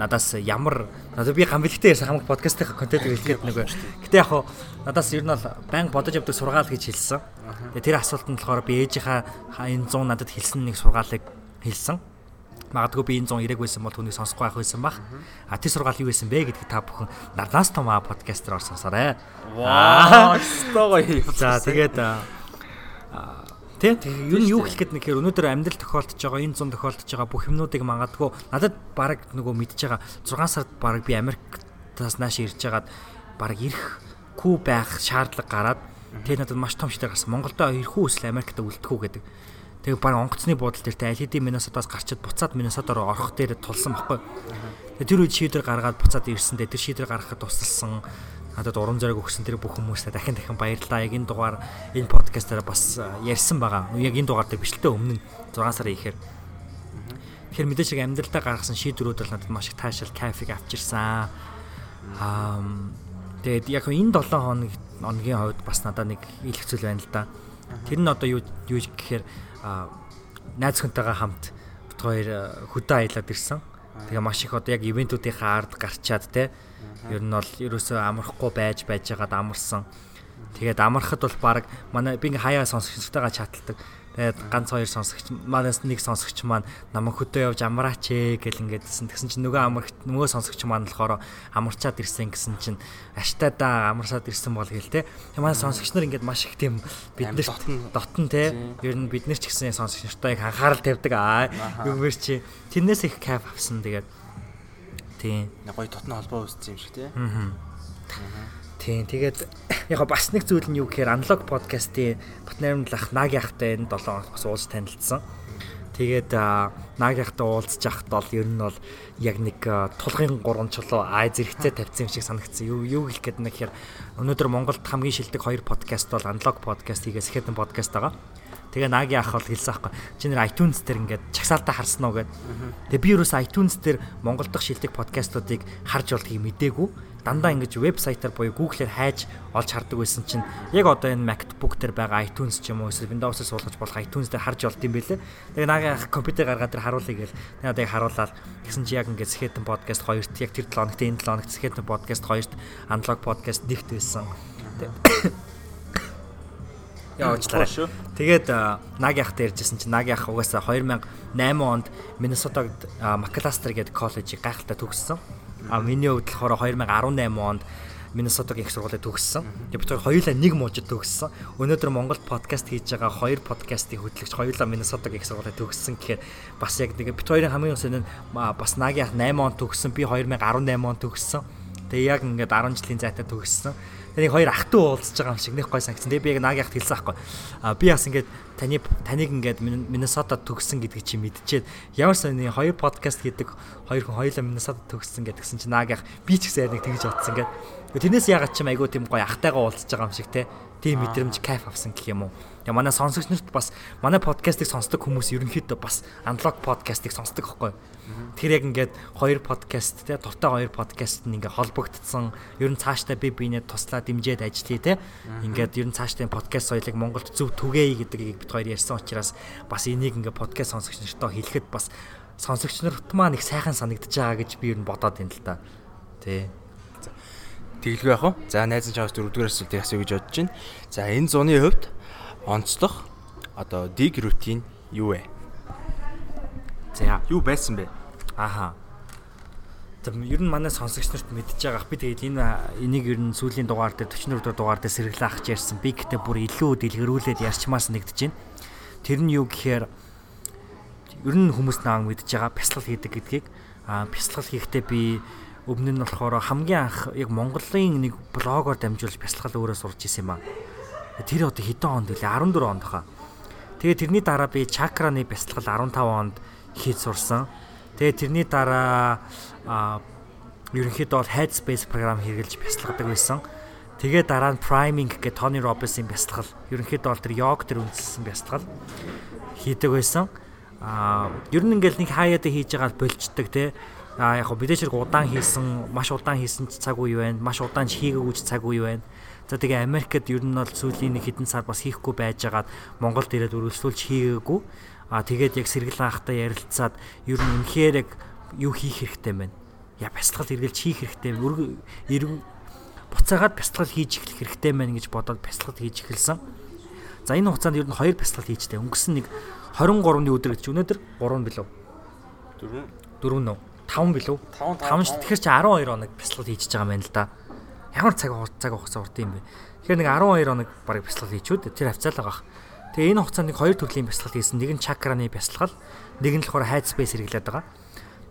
Надаас ямар надад би гам бэлгтээ ярьсан хамаг подкастын контент хэлгээд нэг. Гэтэ яг хуу надаас ер нь бол банк бодож явдаг сургаал гэж хэлсэн. Тэр асуултанд болохоор би ээжийнхаа ха- энэ 100 надад хэлсэн нэг сургаалыг хэлсэн. Магадгүй би энэ 100 ирэг байсан бол түүнийг сонсохгүй байх байсан бах. А тэр сургаал юу байсан бэ гэдгийг та бүхэн надаас том подкастер орсонсорой. Ваа, стого гоё. За тэгээд тэгээ ер нь юу хэлэх гээд нэг хэр өнөөдөр амьдрал тохиолдож байгаа энэ зун тохиолдож байгаа бүх юмнуудыг магадгүй надад баг нөгөө мэдж байгаа 6 сард баг би Америктаас нааш ирж байгаад баг ирэхгүй байх шаардлага гараад тэгээ надад маш том шийдэл гарсан Монголдо ирэхгүй эсвэл Америкт үлдэхгүй гэдэг. Тэгээ баг онгоцны буудал дээртэй аль хэдийн Миннесотаас гарчид буцаад Миннесотоор орох дээр тулсан баггүй тэгээ тэр үед шийдвэр гаргаад буцаад ирсэн дээ тэр шийдвэр гаргахад тусалсан надад урам зориг өгсөн тэр бүх хүмүүстээ дахин дахин баярлалаа. Яг энэ дугаар энэ подкастаараа бас ярьсан байгаа. Яг энэ дугаар дээр бичлээ өмнө нь 6 сарын ихээр. Тэгэхээр мэдээж яг амьдралдаа гаргасан шийдвэрүүд бол надад маш их таашаал кайфыг авчирсан. Аа тэгээд яг энэ 7 хоног оногийн хувьд бас надад нэг их зүйл байна л да. Тэр нь одоо юу юу гэхээр найз хүнтэйгээ хамт бит хоёр хөдөө аялаад ирсэн. Тэгээ маш их одоо яг ивентүүдийнхаа ард гарчаад те ер нь бол ерөөсөө амархгүй байж байж байгаад амарсан. Тэгээд амархад бол баг манай би ингээ хаяа сонсогчтойгоо чаталдаг. Тэгээд ганц хоёр сонсогч манаас нэг сонсогч маань намайг хөдөө явж амраач ээ гэл ингээдсэн. Тэгсэн чинь нөгөө амарх нөгөө сонсогч маань болохоор амарчаад ирсэн гэсэн чинь аштаа да амарсаад ирсэн бол гээл те. Тэгээ манай сонсогч нар ингээд маш их тийм бид нарт дотн те. Ер нь бид нар ч гэсэн сонсогч нартай их анхаарал тавьдаг аа. Юугээр чи тэрнээс их кайф авсан тэгээд тийм Гоё дотны холбоо үүссэн юм шиг тий. Тийм тэгээд яг бас нэг зүйл нь юу гэхээр аналог подкастын партнермлах Наг яхтай энэ 7 хоног бас уулз танилцсан. Тэгээд аа, Наг яхтай уулзж яхад бол ер нь бол яг нэг аа, тулгын гурван чулуу ай зэрэгцээ тавьсан юм шиг санагдсан. Юу юу хэлэх гээд нэг хэрэг өнөөдөр Монголд хамгийн шилдэг хоёр подкаст бол аналог подкаст хийгээс ихэд подкаст байгаа. Тэгээ Наги ах бол хэлсэн аахгүй. Чи нэр iTunes дээр ингээд чагсаалтаа харсан уу гэд. Тэгээ би юуроос iTunes дээр Монгол дахь шилдэг подкастуудыг харж болдгийг мдээгүй. Дандаа ингэж вебсайтаар буюу Google-ээр хайж олж хардаг байсан чинь яг одоо энэ MacBook дээр байгаа iTunes ч юм уу эсвэл Windows-ээр суулгаж болох iTunes дээр харж болд юм бэлээ. Тэгээ Наги ах компьютер гаргаад тэр харуулъя гээл. Тэгээ одоо яг харуулаад тэгсэн чи яг ингээд Skeleton podcast хоёрт яг тэр 7 хоногт энэ 7 хоногт Skeleton podcast хоёрт Unlock podcast нэгт байсан. Яваачлаа. шүү. Тэгээд Наги ах ярьжсэн чинь Наги ах угаасаа 2008 онд Миннесотагт Макластер гэдэг коллежийг гайхалтай төгссөн. А миний хувьд болохоор 2018 онд Миннесотагийн их сургуулийг төгссөн. Тэгээд бид хоёулаа нэг мужид төгссөн. Өнөөдөр Монголд подкаст хийж байгаа хоёр подкастын хөтлөгч хоёулаа Миннесотагийн их сургуулийг төгссөн гэхээр бас яг нэг бид хоёрын хамгийн өсөнд нь бас Наги ах 8 онд төгссөн. Би 2018 онд төгссөн. Тэгээ яг ингээд 10 жилийн зайтай төгссөн. Тэнийг хоёр ах トゥ уулзж байгаа юм шиг нэг гой санагдсан. Тэгээ би яг наагийн ахт хэлсэн аахгүй. А би бас ингээд таны таныг ингээд Миннесота төгссөн гэдгийг чи мэдчихээд ямар сони хоёр подкаст хийдэг хоёр хүн хоёулаа Миннесота төгссөн гэдгсэн чи наагийн ах би ч гэсэн яг нэг тэгж бодсон ингээд. Тэрнээс ягаад ч юм айгуу тийм гой ахтайгаа уулзж байгаа юм шиг те. Тийм мэдрэмж кайф авсан гэх юм уу. Тэгээ манай сонсогч нарт бас манай подкастыг сонсдог хүмүүс ерөнхийдөө бас аналог подкастыг сонсдог байхгүй. Тэгэхээр яг ингээд хоёр подкаст те дуртай хоёр подкаст нь ингээд холбогдсон. Ер нь цаашдаа би биенээ туслаа дэмжиж ажиллая те. Ингээд ер нь цаашдаа подкаст соёлыг Монголд зөв түгээе гэдгийг бид хоёр ярьсан учраас бас энийг ингээд подкаст сонсогч нартаа хэлэхэд бас сонсогч нарт маань их сайхан санагдаж байгаа гэж би ер нь бодоод байна л да. Тэ. Тэглгүй яах вэ? За найз чаас дөрөвдүгээр асуултыг асууя гэж бодож байна. За энэ зуны хувьд онцлох одоо dig routine юу вэ? За юу байсан бэ? Аха. Тэр ер нь манай сонсогч нарт мэдж байгаах би тэгээд энэ энийг ер нь сүүлийн дугаар дээр 44 дугаар дээр сэргэлэн ахж ярьсан. Би гэтээ бүр илүү дэлгэрүүлээд ярьчмаас нэгдэж байна. Тэр нь юу гэхээр ер нь хүмүүс нааг мэдж байгаа бясалгал хийдэг гэдгийг а бясалгал хийхдээ би Өмнө нь болохоор хамгийн анх яг Монголын нэг блогоор дамжуулж бясалгал өөрөө сурч исэн юм аа. Тэр одоо хэдэн онд вэ? 14 онд хаа. Тэгээ тэрний дараа би чакраны бясалгал 15 онд хийж сурсан. Тэгээ тэрний дараа ерөнхийдөө бол Headspace програм хэрэгжилж бясалгадаг байсан. Тэгээ дараа нь priming гэх Tony Robbins-ийн бясалгал. Ерөнхийдөө бол тэр йог төр үндэслсэн бясалгал хийдэг байсан. Аа ер нь ингээл нэг хаяада хийж байгаа болчдөг те А яг мэдээж хэрэг удаан хийсэн, маш удаан хийсэн ч цаг үе байна. Маш удаан ч хийгээгүй ч цаг үе байна. За тэгээ Америкт ер нь бол сүүлийн нэг хэдэн сар бас хийхгүй байжгаад Монголд ирээд үргэлжлүүлж хийгээгүй. А тэгээд яг сэргэлэн ахтай ярилцаад ер нь үнэхээр яг юу хийх хэрэгтэй байна. Я бясалгал эргэлж хийх хэрэгтэй. Эрг буцаагаад бясалгал хийж эхлэх хэрэгтэй байна гэж бодоод бясалгал хийж эхэлсэн. За энэ хугацаанд ер нь хоёр бясалгал хийжтэй. Өнгөрсөн нэг 23-ны өдөр гэж өнөөдөр 3 билүү? 4 4 нөө 5 билүү? 5 5 шүү. Тэгэхээр чи 12 хоног бяцлал хийж байгаа юм байна л да. Ямар цаг цаг хугацаа урт юм бэ? Тэгэхээр нэг 12 хоног барыг бяцлал хийчүүд тэр хавцаалаа гах. Тэгээ энэ хугацаанд нэг хоёр төрлийн бяцлал хийсэн. Нэг нь чакраны бяцлал, нэг нь болохоор хайд спейс хэрэглээд байгаа.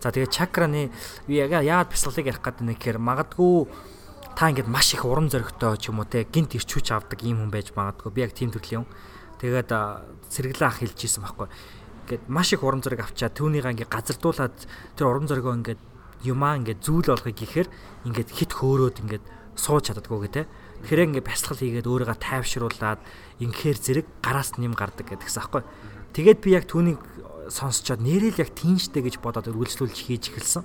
За тэгээ чакраны яагаад бяцлалыг ярих гэдэг нэг гэхээр магадгүй та ингээд маш их урам зоригтой ч юм уу те гинт ирчүүч авдаг юм хүн байж магадгүй. Би яг тийм төрлийн юм. Тэгээд сэргэлэн ах хэлж ийсэн байхгүй ингээд маш их урам зориг авчаад түүнийгаа ингээд газардуулаад тэр урам зоригоо ингээд юмаа ингээд зүйл болгоё гэхээр ингээд хит хөөрөөд ингээд сууж чаддаггүй гэ тэ. Тэгэхээр ингээд бясалгал хийгээд өөрийгөө тайвшруулад инхээр зэрэг гараас нэм гардаг гэдгсэн аахгүй. Тэгээд би яг түүнийг сонсчоод нэрэл яг тийнжтэй гэж бодоод үргэлжлүүлж хийж эхэлсэн.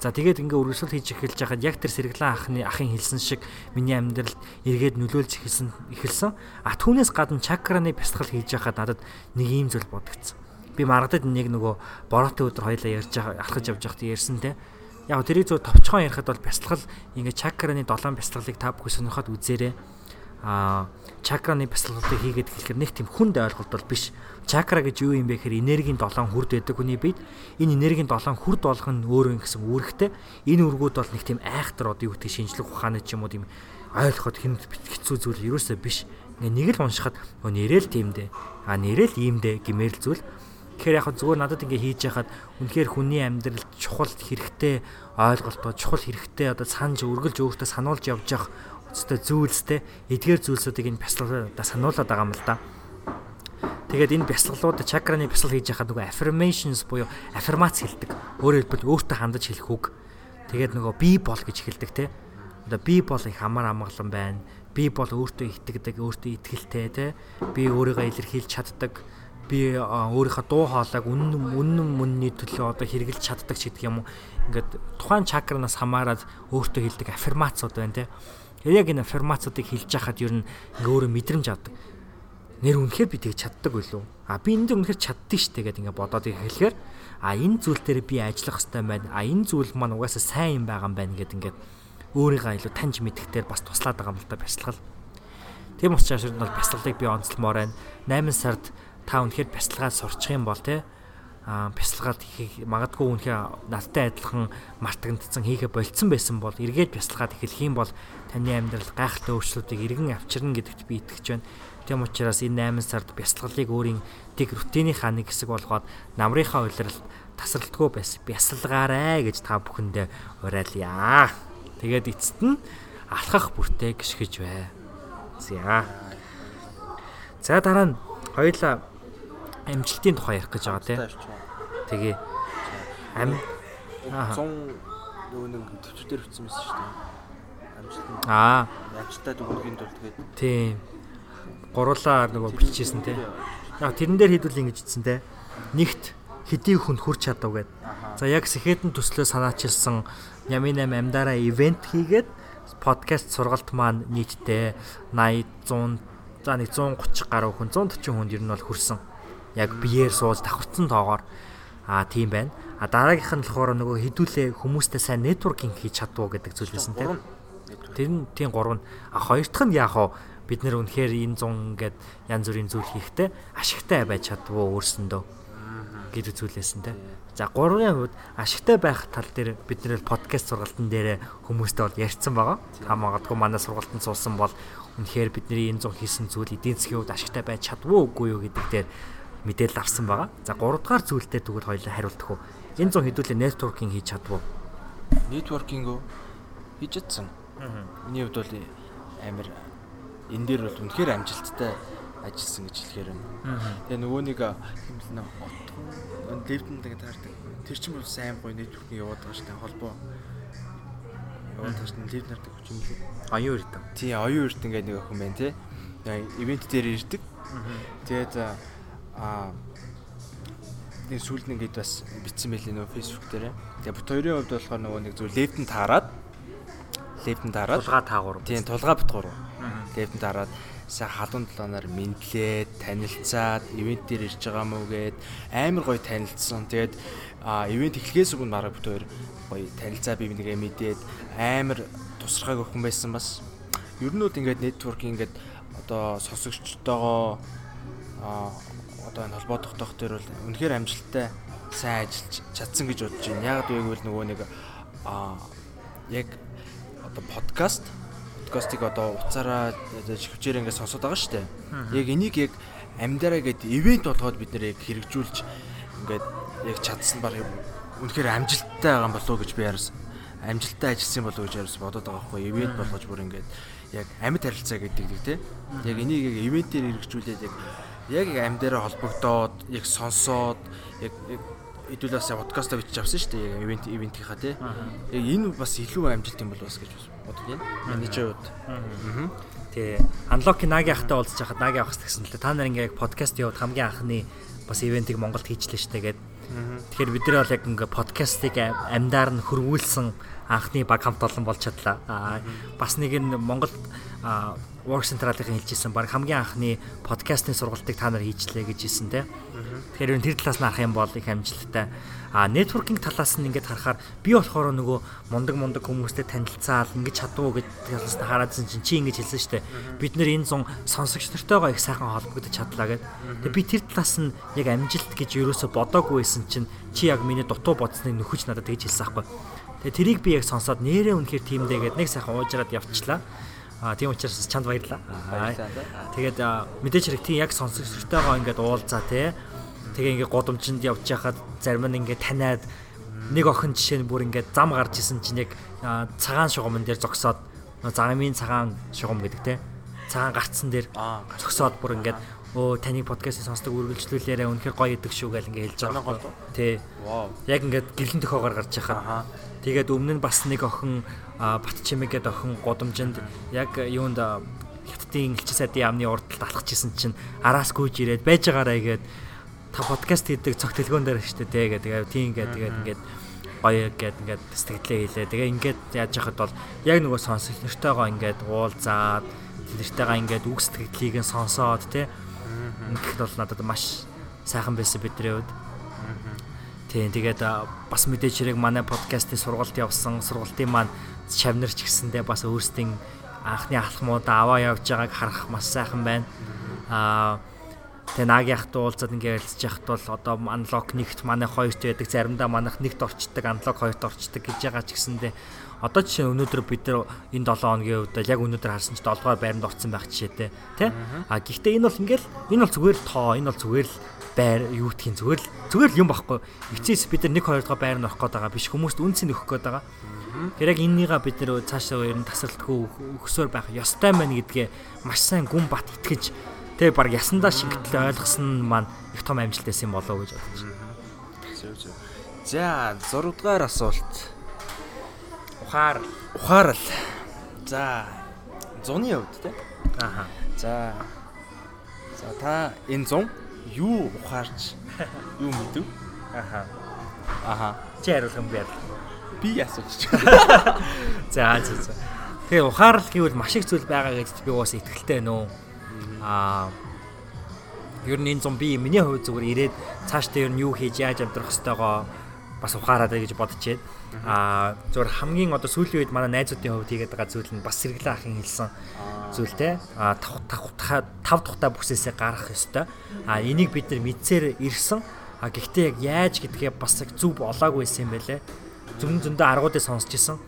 За тэгээд ингээ үргэлжлэл хийж эхэлж байхад яг тэр сэргэлэн ахны ахын хэлсэн шиг миний амьдралд эргээд нөлөөлж эхэлсэн эхэлсэн. А түүнээс гадна чакраны бясалгал хийж байхад надад нэг ийм зүйл бодогдсон би маргадад нэг нөгөө бороотой өдөр хоёлаа ярьж алхаж явж байхад ярьсан те. Яг тэрийг зөв товчхон ярихад бол бясалгал ингээ чакраны 7 бясалгалыг та бүхэн сонирхоод үзээрэй. Аа чакраны бясалгалыг хийгээд хэлэхээр нэг тийм хүнд ойлголт бол биш. Чакра гэж юу юм бэ гэхээр энергийн 7 хүрд байдаг хүний биед энэ энергийн 7 хүрд болох нь өөрөө гэсэн үүрэгтэй. Энэ үргүүд бол нэг тийм айхтар одоо юу гэдэг шинжлэх ухааны ч юм уу тийм ойлгоход хэцүү зүйл ерөөсөө биш. Ингээ нэг л уншихад нэрэл тийм дээ. А нэрэл ийм дээ гэмээр л зүйл Тэгэхээр яг зүгээр надад ингээ хийж яхад үнэхээр хүний амьдрал чухал хэрэгтэй ойлголтоо чухал хэрэгтэй одоо санаж өргөлж өөртөө сануулж явж явах өстой зүйлстэй эдгээр зүйлсүүдийг энэ бясалгалаа сануулад байгаа юм л да. Тэгээд энэ бясалгалууд чакраны бясал хийж яхад нөгөө affirmations буюу аффирмац хэлдэг. Өөрөөр хэлбэл өөртөө хандаж хэлэх үг. Тэгээд нөгөө би бол гэж хэлдэг те. Одоо би бол их амар амгалан байна. Би бол өөртөө итгэдэг, өөртөө итгэлтэй те. Би өөрийгөө илэрхийлж чаддаг би өөрийнхөө дуу хоолойг үнэн үнэн мөнний төлөө одоо хэрэгжилж чаддаг ч гэдэг юм уу. Ингээд тухайн чакранаас хамаарад өөртөө хэлдэг аффирмацууд байна те. Яг энэ аффирмацуудыг хэлж яхад ер нь ингээ өөрөө мэдрэмж авдаг. Нэр үнэхээр би тэг чаддаг байлуу. А би энэ дээр үнэхээр чаддгийг штэ гэдэг ингээ бодоод эхлэхээр а энэ зүйл дээр би ажиллах хэрэгтэй байна. А энэ зүйл маань угаасаа сайн юм байгаа юм байна гэд ингээд өөрийгөө илүү таньж мэдэхтэй бас туслаад байгаа юм л да бясалгал. Тийм учраас энэ бол бясалгалыг би онцлмоор байна. 8 сард та үнэхээр бясалгаад сурчих юм бол те бясалгаад хийх магадгүй үнэхээр надтай адилхан мартагдсан хийхэ болцсон байсан бол эргээд бясалгаад эхлэх юм бол таны амьдрал гайхалтай өөрчлөлтийг эргэн авчирна гэдэгт би итгэж байна. Тийм учраас энэ 8 сард бясалгалыг өөрийн дэг рутинынхаа нэг хэсэг болгоод намрынхаа улиралд тасралтгүй байс бясалгаарэ гэж та бүхэндээ уриалъя. Тэгээд эцэст нь алхах бүртээ гიშгэж бай. За. За дараа нь хоёулаа амжилтын тухай ярих гэж байгаа тийм. Тэгээ ам 100 нөгөө нэг төвчдөр өгсөн байсан шүү дээ. Амжилт аа амжилттай дүгнэхийн тулд тэгээд тийм гурлаа нөгөө бичижсэн тийм. Яг тэрэн дээр хэдүүл ингэж ицсэн те. Нэгт хэдий хүнд хүрч чадав гэд. За яг сэхэдэн төслөө санаачилсан Ями 8 амдаараа ивент хийгээд подкаст сургалт маань нийтдээ 80 100 за нэг 130 гаруй хүн 140 хүнд ер нь бол хүрсэн. Яг биеэр сууж давхарцсан тоогоор аа тийм байна. А дараагийнх нь болохоор нөгөө хідүүлээ хүмүүстэй сайн нэтворкинг хийж чадвуу гэдэг зүйл байсан тийм. Тэр нь тийм гурав нь. А хоёр дахь нь яг хаа бид нэр үнэхээр энэ 100 ингээд янз бүрийн зүйл хийхдээ ашигтай байж чадвуу өөрсөндөө гэдэг зүйлээсэн те. За гурван хувьд ашигтай байх тал дээр бид нэр подкаст сургалтын дээр хүмүүстэй бол ярьсан байгаа. Та магадгүй манай сургалтанд суусан бол үнэхээр бидний энэ 100 хийсэн зүйл эдийн засгийн хувьд ашигтай байж чадвуу үгүй юу гэдэг дээр мэдээлэл авсан байгаа. За 3 дугаар зүйлдээ тэгвэл хоёулаа хариултах уу. Энэ 100 хэдүүлээ нэтворкинг хийж чадвуу. нэтворкинг хийж чадсан. Миний хувьд бол амар энэ дээр бол үнэхээр амжилттай ажилласан гэж хэлэхээр байна. Тэгээ нөгөө нэг хэмлэн отгон левдэнд ингэ таардаг. Тэр чинь бол сайн гоё нэтворкинг яваад байгаа шүү дээ холбоо. Яваад байгаа шүү дээ левд нардаг хүч юм лээ. Оюун эрдэм. Тий, оюун эрд ингээд нэг охин байна тий. Ивент дээр ирдэг. Тэгээд аа нэг сүүлд ингээд бас битсэн байлээ нөгөө Facebook дээр. Тэгээ бит хоёрын хувьд болохоор нөгөө нэг зөв левдэн таарад левдэн таарад Тулгаа таагуур. Тийм тулгаа бит гурав. Левдэн таарад сайн халуун талаанаар мэдлээд танилцаад ивент дээр ирж байгаа мó гээд амар гоё танилцсан. Тэгээд ивент эхлэхээс өмнө мараа бит хоёр гоё танилцаа бив нэгэ мэдээд амар тусархайг өхөн байсан бас. Ер нь бол ингээд нэтворкинг ингээд одоо сонсогчтойгоо одоо энэ холбоо тогтоох дээр бол үнэхээр амжилттай сайн ажиллаж чадсан гэж бодож байна. Яг гэвэл нөгөө нэг а яг одоо подкаст подкастыг одоо уцаараа шивчээр ингээд сонсоод байгаа шүү дээ. Яг энийг яг амьдараа гээд ивент болгоод бид нэр яг хэрэгжүүлж ингээд яг чадсан баг үнэхээр амжилттай байгаа болов уу гэж би яарсан. Амжилттай ажилласан болов уу гэж яарсан бодоод байгаа хгүй. Ивент болгож бүр ингээд яг амьд харилцаа гэдэг нэг тий. Яг энийг яг ивентээр хэрэгжүүлээд яг яг амьдаараа холбогдоод яг сонсоод яг хэдүүлээс подкаст бичиж авсан шүү дээ. Яг ивент ивентийнхаа тий. Яг энэ бас илүү амжилт юм бол бас гэж бодож байна. Ч хувьд. Аа. Тий. Unlock Наги ахтай уулзч хахад Наги ахс гэсэн л та нар ингээ яг подкаст явууд хамгийн анхны бас ивентийг Монголд хийчлээ штэ гээд. Тэгэхээр бид нар бол яг ингээ подкастыг амьдаар нь хөрвүүлсэн анхны баг хамт олон болж чадлаа. Аа бас нэг нь Монголд Work Central-ийн хэлжсэн баг хамгийн анхны подкастын сургалтыг та нар хийчлээ гэж хэлсэн те. Тэгэхээр энэ тэр талаас нь харах юм бол их амжилттай. А нэтворкинг талаас нь ингээд харахаар би болохоор нөгөө мундаг мундаг хүмүүстэй танилцаал ингэж чадвуу гэж талаас нь хараадсэн чинь чи ингэж хэлсэн дээ. Бид нэр энэ зун сонсогч нартайгаа их сайхан холбогдож чадлаа гэд. Тэгээ би тэр талаас нь яг амжилт гэж ерөөсө бодоогүй байсан чинь чи яг миний дутуу бодсныг нөхөж надад тэгж хэлсэн аахгүй. Тэгээ тэрийг би яг сонсоод нэрээ үнэхээр тиймдээ гэд нэг сайхан уужраад явчихлаа. А тийм учраас чанд баярлаа. Тэгээд мэдээж хэрэг тийм яг сонсогчтойгоо ингээд уулзаа те. Тэгээ ингээд годомчинд явж байхад зарим нь ингээд таниад нэг охин жишээ нь бүр ингээд зам гарч исэн чинь яг цагаан шугамн дээр зогсоод замын цагаан шугам гэдэг те. Цагаан гарцсан дээр зогсоод бүр ингээд өө таны подкастыг сонсдог үргэлжлүүлээрээ үнэхээр гоё идэг шүү гэл ингээд хэлж байгаа. Тий. Яг ингээд гэлэн төхөөгөр гарч байхад. Тэгээд өмнө нь бас нэг охин бат чимэг гэдэг охин годомжинд яг юунд хятадын элчин сайдын яамны урдталд алхажсэн чинь араас гүйж ирээд байж байгаарэ гээд та подкаст хийдэг цог төлгөөн дээр штэ тэ гэдэг тийм ингээд тэгээд ингээд гоё гэд ингээд сэтгэлээ хийлээ. Тэгээ ингээд яаж яхад бол яг нөгөө сонсох нэртэйгоо ингээд уулзаад нэртэйгаа ингээд үг сэтгэлийг нь сонсоод тэ Ингээд бол надад маш сайхан байсан бидний хувьд. Тийм тэгээд бас мэдээж хэрэг манай подкастын сургалт явсан сургалтын маань шавнарч гисэндээ бас өөрсдийн анхны алхмуудаа аваа явж байгааг харах маш сайхан байна. Аа Тэгээ наги ахт уулзаад ингээ ярилцж яхад бол одоо аналог нэгт манай хоёрт байдаг заримдаа манайх нэгт орчдөг аналог хоёрт орчдөг гэж байгаа ч гэсэндээ одоо жишээ өнөөдөр бид нар энэ 7 хоногийн үед яг өнөөдөр харсан ч 7 дугаар байранд орсон байх жишээтэй тий А гэхдээ энэ бол ингээл энэ бол зүгээр л тоо энэ бол зүгээр л байр юу гэдгийг зүгээр л зүгээр л юм багхгүй. Эцээс бид нар нэг хоёр дахь байр нь авах гээд байгаа биш хүмүүст үнцэн өгөх гээд байгаа. Тэр яг эннийга бид нэр цаашаа ер нь тасралтгүй өксөөр байх ёстой байна гэдгээ маш сайн гүн бат итгэж тэгээ баг ясандаа шингэтэл ойлгосон нь маань их том амжилт байсан юм болов уу гэж бодож байна. За 6 дугаар асуулт. Ухаар ухаарл. За зуны хувьд те. ааха. За. За та энэ зун юу ухаарч юу мэдв? Ааха. Аха. Чи хариулах юм бэ? Би асууж. За за за. Тэгээ ухаарл гэвэл маш их зүйл байгаа гэж би уус итгэлтэй нөө. Аа Ер нь энэ зам би миний хувьд зүгээр ирээд цаашдаа ер нь юу хийж яаж амьдрах хэвтэйгоо бас ухаараад гэж бодчихээд аа зүгээр хамгийн одоо сүүлийн үед манай найзуудын хувьд хийгээд байгаа зүйл нь бас сэргэлэн ахын хэлсэн зүйл те. А тав тав тухтай бүсээсээ гарах ёстой. А энийг бид нар мэдсээр ирсэн. А гэхдээ яг яаж гэдгээ бас яг зүв болоогүй байсан юм байлээ зөвн зөндөө аргуудыг сонсч исэн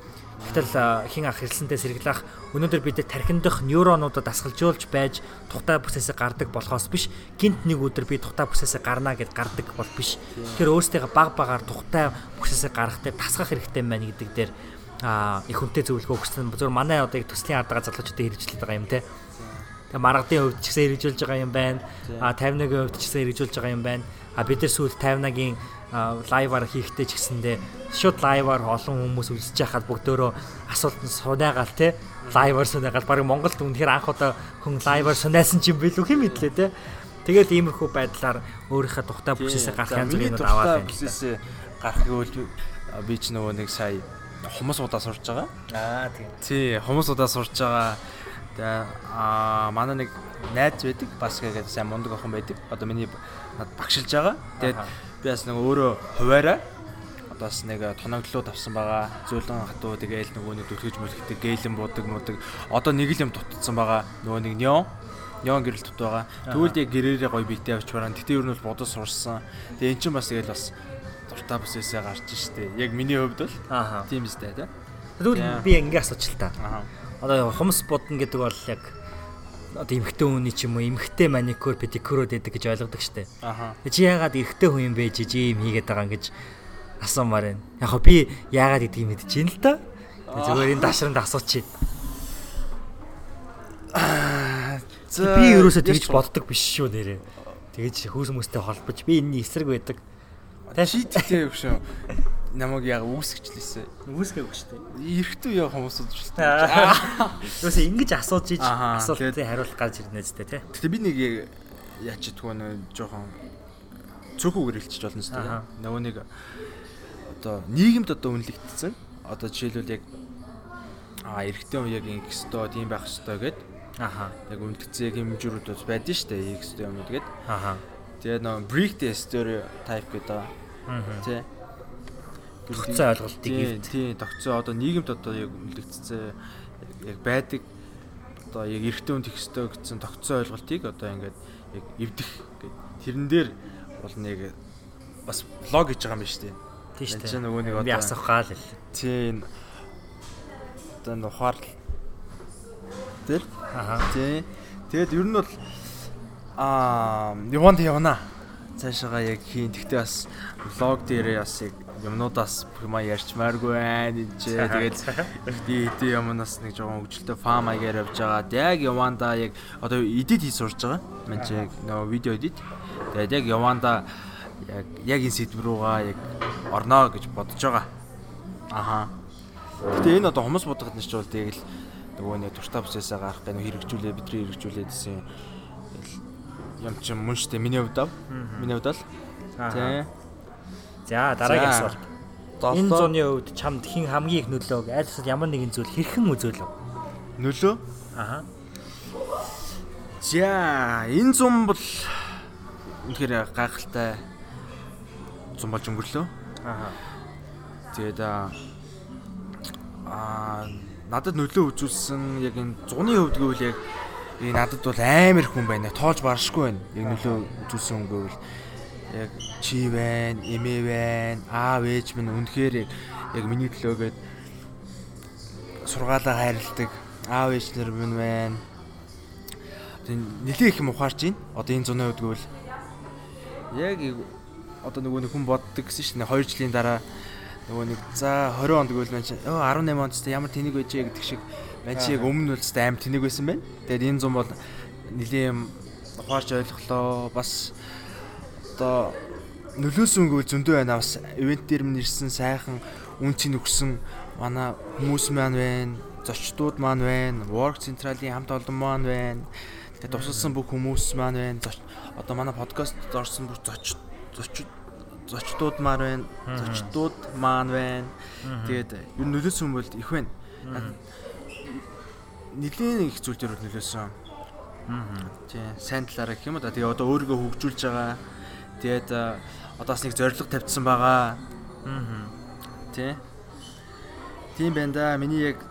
Гэтэл хин ах хэлсэнтэй сэргэлэх өнөөдөр бид тархиндох нейронуудад дасгалжуулж байж тухтай бүсээсээ гардаг болохоос биш гинт нэг өдөр би тухтай бүсээсээ гарна гэд гардаг бол биш. Тэгэхээр өөрсдөө баг багаар тухтай бүсээсээ гарахтай тасгах хэрэгтэй байна гэдэг дээр а их хүнтэй зөвлөгөө өгсөн. Зөвхөн манай одоо яг төслийн байгаа залуучуудад хэрэгжүүлээд байгаа юм те. Тэгээ маргадын хувьд ч гэсэн хэрэгжүүлж байгаа юм байна. А 51-ийн хувьд ч гэсэн хэрэгжүүлж байгаа юм байна. А бид нар сүүл 50-гийн лайваар хийхдээ ч гэсэндээ шууд лайваар олон хүмүүс үзэж байхад бүгдөө асуулт нь сунаагаал те лайваар сунаагаал баг Монголд үнэхээр анх удаа хүн лайваар сунаасан ч юм билүү хэм мэдлээ те тэгэл иймэрхүү байдлаар өөрийнхөө тухтай бүсээсээ гарах янз бүрийн аваад байна. Бүсээсээ гарах гэвэл би ч нөгөө нэг сая хумс удаа сурж байгаа. Аа тийм. Тий, хумс удаа сурж байгаа. Тэгээ аа манай нэг найз байдаг. Бас гэдэг сайн мундаг охин байдаг. Одоо миний над багшилж байгаа. Тэгээд би бас нэг өөрөө хуваараа одоо бас нэг тоноглоо тавсан байгаа. Зөөлөн хатуу тэгээл нөгөө нэг дүрхэж мөлхтэй гэлэн буудаг муудаг. Одоо нэг л юм дутцсан байгаа. Нөгөө нэг неон Неон гэрэл тут байгаа. Тэгвэл яг гэрээрээ гоё битээ авч баран. Гэтэ ер нь бол бодос сурсан. Тэгээ эн чинь бас тэгэл бас дуртай бүсээсээ гарч штэ. Яг миний хувьд бол тийм үстэй тий. Тэгвэл би ингээ асууч л та. Одоо хумс будна гэдэг бол яг одоо эмхтэй хүний ч юм уу эмхтэй маникюр педикюрод байдаг гэж ойлгодог штэ. Аха. Чи яагаад эрэгтэй хүн юм бэ чи ийм хийгээд байгаа юм гэж асуумаар байна. Яг хоо би яагаад гэдгийг мэдчихээн л та. Зүгээр энэ дашранд асуучих. Би ерөөсөө тэгж боддог биш шүү нэрээ. Тэгэж хөөс хүмүүстэй холбож би энэний эсрэг байдаг. Чи тэгтэй юу шүү. Намайг яг үүсгэжлээсэ. Үүсгэв шүү дээ. Эрэхтүү яа хүмүүсүүд шүү. Ерөөсөө ингэж асууж Аха, асуултыг хариулах гарч ирнэ зтэй те. Гэтэ би нэг яач чадгүй нөө жоохон цөөхөөр хэлчих болно шүү дээ. Аха. Нөгөө нэг одоо нийгэмд одоо үнэлэгдсэн. Одоо жишээлбэл яг аа эрэгтэй хүн яг ингэх ёстой, тийм байх ёстой гэд Аха. яг үнэлэгдсэн яг хэмжүүрүүд бас байдаг шүү дээ. Ёстой юм гээд. Аха. Тэгээд нөгөө break the stereotype гэдэг байгаа. Аа. Тогтцоо ойлголтыг тий, ивд. тий, тогтцоо одоо нийгэмд одоо яг үнэлэгдсэн яг байдаг одоо яг эрэгтэй хүн ёстой гэсэн тогтцоо ойлголтыг одоо ингээд яг эвдэх гэдэг. Тэрэн дээр бол нэг бас блог хийж байгаа юм байна шүү дээ. Тийм шүү дээ. нөгөө нэг Би одоо- асуух гал л. Тий. энэ Одоо нухаар тэр Аха. тий. Тэгээд ер нь бол аа яванд явна. Цаашаага яг хийн. Тэгтээ бас блог дээрээ бас яг юмнуудаас юмаа ярьчмааргүй байна энэ. Тэгээд ихтэй хэдий юмнаас нэг жоохон хөгжилтэй фам аягаар явж байгаа. Яг яванда яг одоо эдит хийж сурж байгаа. Чи яг нөгөө видео эдит. Тэгээд яг яванда яг яг энэ сэдв рүүгээ яг орноо гэж бодож байгаа. Аха. Гэтэ энэ одоо хүмүүс бодоход нь ч бол тэгэл нөгөө нэг туртаа бүсээсээ гарах гэх нэг хэрэгжүүлээ бидний хэрэгжүүлээд гэсэн юм чинь мөн штэ миний хувьд аа. Миний хувьд л. Тий. За дараагийн асуулт. Энэ зуны хувьд чамд хэн хамгийн их нөлөөг аль эсвэл ямар нэгэн зүйл хэрхэн үзүүлв? нөлөө. Аха. За энэ зам бол үнэхээр гайхалтай зам болж өнгөрлөө. Аха. Тэгээд аа аа надад нөлөө үзүүлсэн яг энэ зуны хувьд гэвэл яг энэ надад бол амар хүн байна. Тоолж баршгүй байна. Яг нөлөө үзүүлсэн хүн гэвэл яг чи байна, эмээ байна, аав ээж минь үнэхээр яг, миний төлөөгээд сургаалаа хайрладаг аав ээж нар минь байна. Нэлээ их юм ухаарч байна. Одоо энэ зуны хувьд гэвэл Яг одоо нөгөө нэг хүн боддог гэсэн чинь 2 жилийн дараа нөгөө нэг за 20 онд гэвэл маань ёо 18 онд ч ямар тэнэг байжээ гэдэг шиг маань чи яг өмнө нь бол аим тэнэг байсан байна. Тэгээд энэ зам бол нэлийн ухаарч ойлголоо бас одоо нөлөөсөн гэвэл зөндөө байна бас ивент дээр минь ирсэн сайхан үн чинь өгсөн манай хүмүүс маань байна зочдууд маань байна work central-ийн хамт олон маань байна тэгээд тусалсан бүх хүмүүс маань байна одоо манай подкаст орсон бүх зочд зочд зочдууд маань байна. Зочдууд маань байна. Тэгээд ер нь нөлөөсөн бол их байна. Нилийн их зүйл дээр нөлөөсөн. Тийм сайн талаараа гэх юм да. Тэгээ одоо өөрийгөө хөгжүүлж байгаа. Тэгээд одоо бас нэг зориг тавьдсан байгаа. Тийм. Тийм байна да. Миний яг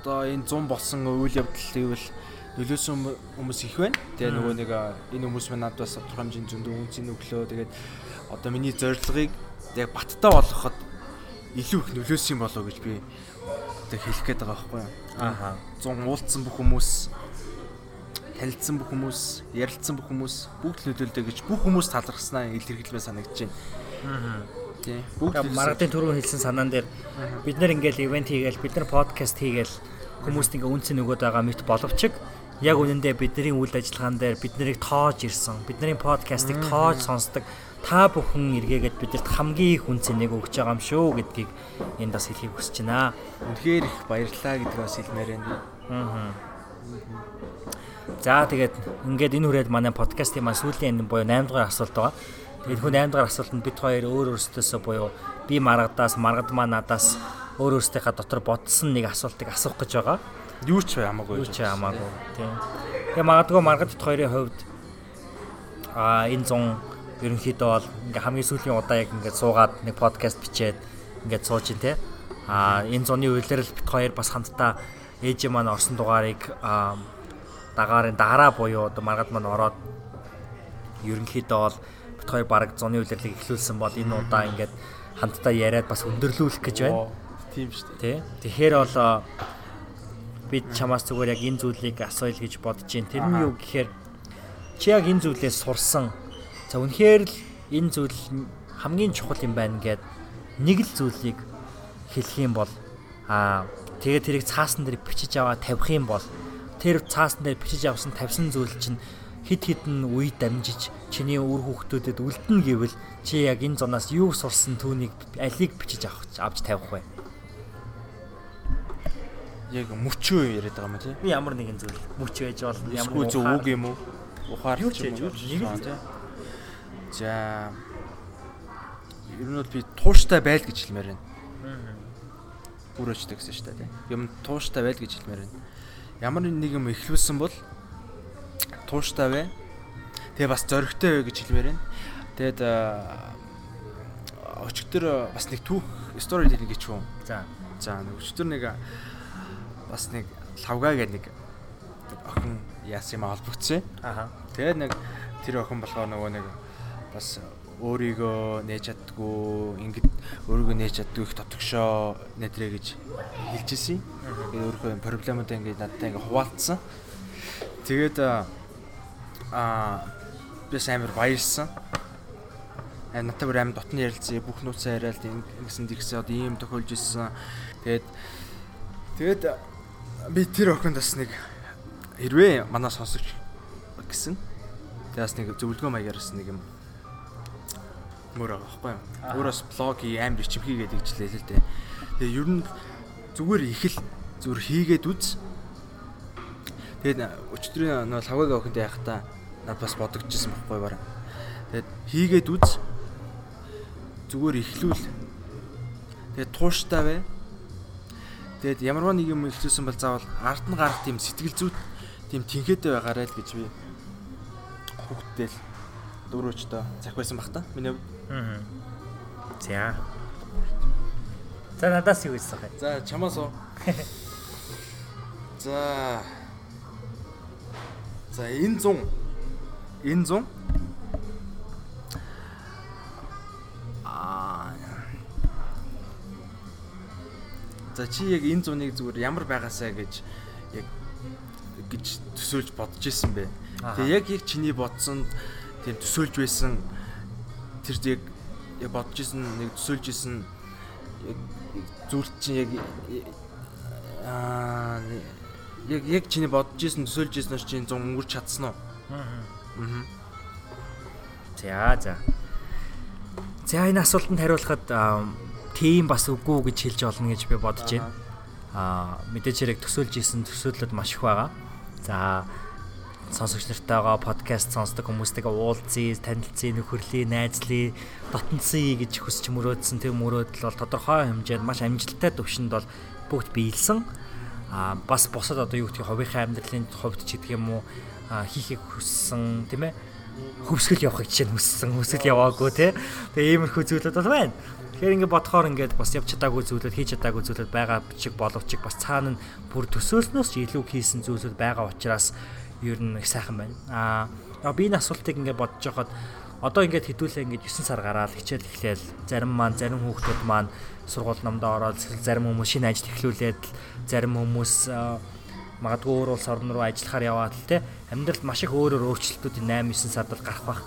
одоо энэ 100 болсон үйл явдал гэвэл нөлөөсөн хүмүүс их байна. Тэгээ нөгөө нэг энэ хүмүүс маань надад бас тодорхой хэмжээнд зөндөө үнцэн өглөө. Тэгээд одоо миний зорилгыг яг баттай болгоход илүү их нөлөөсөн болоо гэж би одоо хэлэх гээд байгаа байхгүй юу. Ааха. 100 уулцсан бүх хүмүүс танилцсан бүх хүмүүс, ярилцсан бүх хүмүүс бүгд нөлөөлдөө гэж бүх хүмүүс талархснаа илэрхийлмээр санагдаж байна. Аа. Тийм. Бүгд маргадын түрүү хэлсэн санаан дээр бид нар ингээл ивент хийгээл бид нар подкаст хийгээл хүмүүст ингээ үнцэн өгöd байгаа мэт боловч яг үнэндээ бидний үйл ажиллагаан дээр бид нарыг тоож ирсэн. Бидний подкастыг тоож сонсдог та бүхэн эргээгээд бидэрт хамгийн их үнцнийг өгч байгаа юм шүү гэдгийг энд бас хэлхийг хүсэж байна. Үнэхээр их баярлалаа гэдгийг бас хэлмээр байна. Аа. За тэгээд ингээд энэ хүрээд манай подкастын маань сүүлийн буюу 8 дугаар асуулт байгаа. Тэгээд хүн 8 дугаар асуултанд бид хоёр өөр өөрсдөөсөө буюу би маргадаас маргад маа надаас өөр өөрсдийнхээ дотор бодсон нэг асуултыг асуух гэж байгаа. Юу ч хамаагүй. Юу ч хамаагүй. Тийм. Тэгээ магадгүй маргад хоёрын хувьд а энэ 100 ерөнхийдөө бол ингээ хамгийн сүүлийн удаа яг ингээ суугаад нэг подкаст бичээд ингээ сууж ин тээ. А энэ зуны үйлрэл бит хоёр бас хамтдаа ээж маань орсон дугаарыг дагаарын дараа буюу одоо маргад маань ороод ерөнхийдөө бол бит хоёр баг зуны үйлрлийг эхлүүлсэн бол энэ удаа ингээд хамтдаа яриад бас өндөрлүүлэх гэж байна. Тийм шүү дээ. Тэ. Тэгэхээр бол бид чамаас зүгээр яг энэ зүйлийг асууя л гэж бодож байна. Тэр нь юу гэхээр чи яг энэ зүйлээс сурсан За үнэхээр л энэ зүйл хамгийн чухал юм байна гэд нэг л зүйлийг хэлэх юм бол аа тэгээд тэрийг цаасан дээр бичиж аваа тавих юм бол тэр цаасан дээр бичиж авсан тавьсан зүйл чинь хид хідэн үе дамжиж чиний үр хүүхдүүдэд үлдэн гэвэл чи яг энэ зунаас юу сурсан түүнийг алийг бичиж авах авч тавих вэ? Яг мөчөө яриад байгаа юм тий. Ямар нэгэн зүйл мөч байж болно. Ямар зөв үг юм уу? Ухаар ч юм уу тий. За ер нь бол би тууштай байл гэж хэлмээр байна. Бүрөөчтэй гэсэн шүү дээ. Юм тууштай байл гэж хэлмээр байна. Ямар нэг юм ихлүүлсэн бол тууштай бай. Тэгээ бас зоригтой бай гэж хэлмээр байна. Тэгэд өчтөр бас нэг түүх стори нэг ч юм. За. За өчтөр нэг бас нэг лавгаа гэдэг нэг охин яасан юм олбогдсон. Аха. Тэгээд нэг тэр охин болохоор нөгөө нэг бас өөрийгөө нээж чаддгүй ингээд өөрийгөө нээж чаддгүй их тотгошоо нэтрэ гэж хэлж ирсэн. Тэгээд өөрийнхөө проблемуудаа ингээд надтай ингээд хуваалцсан. Тэгээд аа би амар баярлсан. Аа надтай бүр амар дотны ярилцсан бүх нууцаа яриад ингэсэн тэгсэн одоо ийм тохиолж ирсэн. Тэгээд тэгээд би тэр охинд бас нэг хэрвээ манай сонсогч гэсэн. Тэгээс нэг зөвлөгөө маягаар бас нэг юм мөр байгаа байхгүй юу. Өөрөөс блог хий амар ичим хийгээд игжлээ л дээ. Тэгээ ер нь зүгээр их л зүгээр хийгээд үз. Тэгээд өчтөрийн нөө лавгагаа өхөнд яхахта над бас бодогдчихсан байхгүй бараа. Тэгээд хийгээд үз. Зүгээр ихлүүл. Тэгээд тууштай бай. Тэгээд ямарваа нэг юм ихлүүлсэн бол заавал ард нь гарах тийм сэтгэл зүйт тийм тэнхээдэй байгаарай л гэж би хүүхдтэй л дөрөвчтэй захиасан бах та. Миний хувьд Аа. За. За надаас юу хэлсэн бэ? За чамаас уу. За. За энэ 100 энэ 100 Аа. За чи яг энэ 100-ыг зүгээр ямар байгаасаа гэж яг гэж төсөөлж бодож исэн бэ. Тэгээ яг яг чиний бодсон тийм төсөөлж байсан тэр яг бодож исэн нэг төсөөлж исэн зүйлт чинь яг аа яг яг чиний бодож исэн төсөөлж иснээр чинь 100 өнгөрч чадсан уу? Аа. За за. За энэ асуултанд хариулахад тийм бас үгүй гэж хэлж олно гэж би бодож байна. Аа мэдээж хэрэг төсөөлж исэн төсөөлөд маш их байгаа. За сонсогч нартайгаа подкаст сонсдог хүмүүстэйгээ уулзъя, танилцъя, нөхөрлөе, найзлъя, дотносъя гэж хүсч мөрөөдсөн. Тэр мөрөөдөл бол тодорхой хэмжээнд маш амжилттай төвшөнд бол бүгд биелсэн. Аа бас босод одоо юу гэдгийг хувийнхаа амьдралын хувьд ч гэдэг юм уу хийхийг хүссэн тийм ээ. Хөвсгөл явахыг жишээ нь хүссэн хөвсгөл яваагүй те тэгээ иймэрхүү зүйлүүд бол байна. Тэгэхээр ингээд бодохоор ингээд бас явж чадаагүй зүйлүүд хийж чадаагүй зүйлүүд байгаа бичиг боловч бас цаана нь бүр төсөөлснөөс ч илүү хийсэн зүйлүүд байгаа учраас ер нь их сайхан байна аа би энэ асуултыг ингээд бодож байхад одоо ингээд хэдүүлээ ингээд 9 сар гараад хичээл эхлээл зарим маань зарим хүүхдүүд маань сургууль намдаа ороод зарим хүмүүс шинэ ажил эхлүүлээд зарим хүмүүс магадгүй өөр улс орн руу ажиллахаар яваад л те амьдралд маш их өөрөөр өөрчлөлтүүд 8 9 сард гарах бах.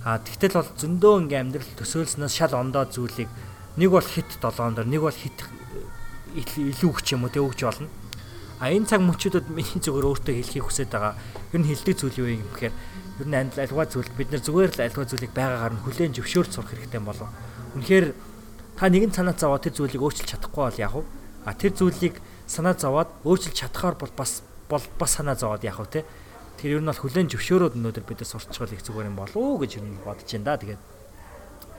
А тэгтэл бол зөндөө ингээм амьдрал төсөөлснөөс шал ондоо зүйлийг нэг бол хит 7 дор нэг бол хит илүү өгч юм уу те өгч болно. А энэ цаг мөчүүдэд миний зүгээр өөртөө хэлхийг хүсэж байгаа. Ер нь хэлдэг зүйл юу юм гэхээр ер нь альва зүйл бид нар зүгээр л альва зүйлийг байгаагаар нь хүлээн зөвшөөрч сурах хэрэгтэй болов. Үнэхээр та нэгэн санаа зовоод тэр зүйлийг өөрчилж чадахгүй бол яах вэ? А тэр зүйлийг санаа зовоод өөрчилж чадхаар бол бас бол бас санаа зовоод яах вэ те. Тэр ер нь бол хүлэн зөвшөөрөөд өнөөдөр бид сурчвал их зүгээр юм болов уу гэж ер нь бодож байна да. Тэгээд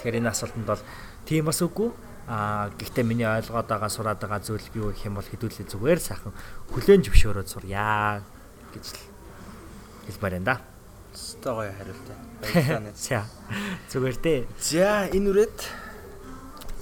тэгэхээр энэ асуултанд бол тийм бас үгүй. Аа гэхдээ миний ойлгоод байгаа сураад байгаа зүйл юу гэх юм бол хэдүүлээ зүгээр сайхан хүлэн зөвшөөрөөд сурья гэж л хэлмээр энэ да. Өстой гоё хариултаа. Баярлалаа. За. Зүгээр дээ. За энэ үрээд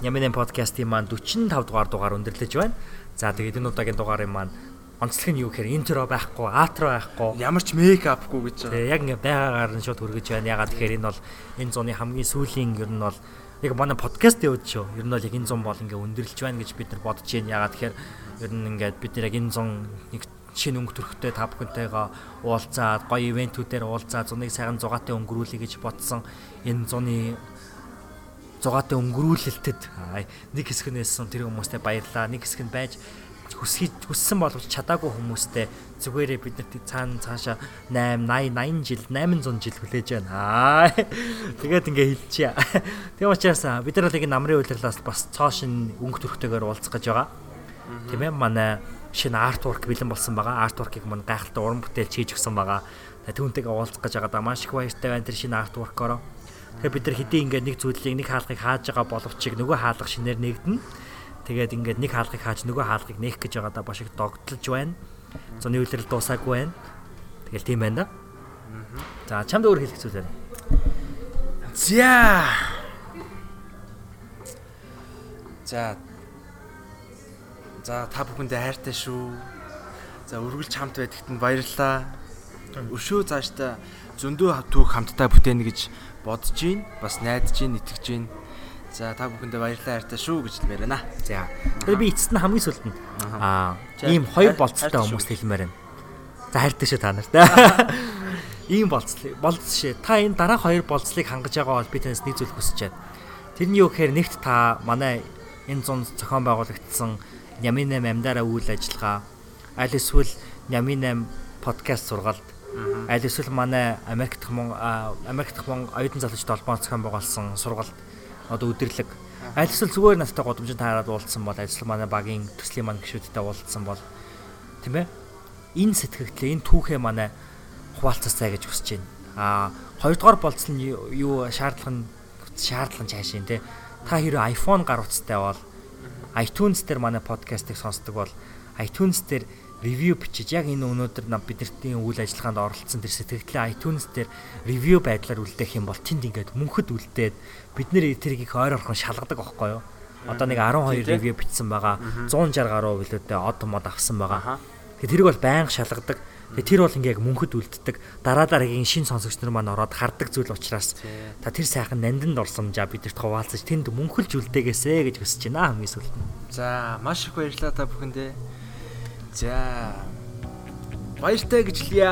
Яминэн подкастын маань 45 дугаар дугаар өндөрлөж байна. За тэгээд энэ удаагийн дугаарын маань онцлог нь юу гэхээр интро байхгүй, аутро байхгүй, ямар ч мейк апгүй гэж байгаа. Яг ингээ байгаагаар нь шууд хөргөж байна. Ягаад тэгэхээр энэ бол энэ зуны хамгийн сүүлийн ер нь бол яг манай подкаст явууд шүү. Ер нь бол яг энэ зун бол ингээ өндөрлж байна гэж бид нар бодож байна. Ягаад тэгэхээр ер нь ингээд бид нар яг энэ зун нэг шинэ өнгө төрхтэй та бүхэнтэйгээ уулзаад гоё ивентүүдээр уулзаад зуныг сайхан зугаатай өнгөрүүлэе гэж бодсон. Энэ зуны зугаатай өнгөрүүлэлтэд нэг хэсэг нь байсан тэр хүмүүстээ баярлаа. Нэг хэсэг нь байж хүсхий хүссэн боловч чадаагүй хүмүүстээ зүгээрээ бид нарт цаана цаашаа 8 80 80 жил 800 жил хүлээж байна. Аа. Тэгээд ингээ хэлчихье. Тийм учраас бид нар л намрын үйлрлээс бас цоошин өнгө төрхтэйгээр уулзах гэж байгаа. Тийм ээ манай шинэ артворк бэлэн болсон байгаа. Артворкийг мань гайхалтай уран бүтээл хийж өгсөн байгаа. Түүнтэйгээ уулзах гэж байгаа. Маш их баяртай байна тэр шинэ артворкороо. Тэгэхээр бид нар хэдий ингээд нэг зүйлийг нэг хаалгыг хааж байгаа боловч нөгөө хаалга шинээр нэгдэнэ. Тэгээд ингээд нэг хаалгыг хааж нөгөө хаалгыг нээх гэж байгаа да баш их догтлж байна. Зуны үйлрэл дуусаагүй байна. Тэгэл тийм байна да. За чамд өөр хэлэх зүйл байна. За. За. За та бүхэндээ хайртай шүү. За үргэлж хамт байдагт нь баярлалаа. Өшөө цаашдаа зөндөө түүх хамтдаа бүтээнэ гэж бодож гин бас найдаж гин итгэж гин за та бүхэндээ баярлалаа хайртай шүү гэж хэлмээр байна. За. Тэр би эцэст нь хамгийн сүлд нь аа ийм хоёр болцтой хүмүүст хэлмээр байна. За хайртай шүү та нарт. Ийм болцлыг болцшээ. Та энэ дараах хоёр болцлыг хангаж байгаа бол би танаас нэг зүйл хүсэж байна. Тэрний юу гэхээр нэгт та манай энэ зун зохион байгуулагдсан Нямин 8 амдаараа үйл ажиллагаа аль эсвэл Нямин 8 подкаст сургалт аль эсвэл манай Америк дахь Америк дахь оюутан залуучд холбоон зохион байгуулсан сургалт одоо өдөрлөг аль эсвэл зүгээр настай годомжинд таарад уулзсан бол эсвэл манай багийн төслийн маань гişүүдтэй уулзсан бол тийм ээ? Энэ сэтгэгдлээ энэ түүхээ манай хуваалцаасаа гэж хүсэж байна. Аа хоёрдугаар болцол нь юу шаардлага нь шаардлага нь цаашийн тий та хэрэв iPhone гар утастай бол iTunes дээр манай подкастыг сонсдог бол iTunes дээр ревю бичиж яг энэ өнөөдөр нам бидэртийн үйл ажиллагаанд оролцсон тэр сэтгэлдээ iTunes дээр ревю байдлаар үлдээх юм бол тэнд ингээд мөнхөд үлдээд бид нэр тэрийг их ойр орхон шалгадаг байхгүй юу? Одоо нэг 12 ревю бичсэн байгаа. 160 гаруй билүүтэй од мод авсан байгаа. Тэгээ тэрийг бол байнга шалгадаг. Тэгээ тэр бол ингээ яг мөнхөд үлддэг. Дараа дараагийн шин сонсогч нар маань ороод хардаг зүйл учраас та тэр сайхан нандинд орсомжаа бидэрт хуваалцаж тэнд мөнхөлж үлдээгээсэ гэж хүсэж байна хамгийн сүлд нь. За маш их баярлалаа та бүхэндээ. За. Баяртай гэж хэлье.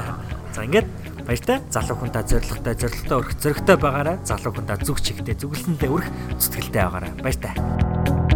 За ингээд баяртай. Залуу хүн та зоригтой зоригтой өрх зоригтой байгаарай. Залуу хүн та зүг чигтэй зүгэлсэндээ өрх зүтгэлтэй байгаарай. Баяртай.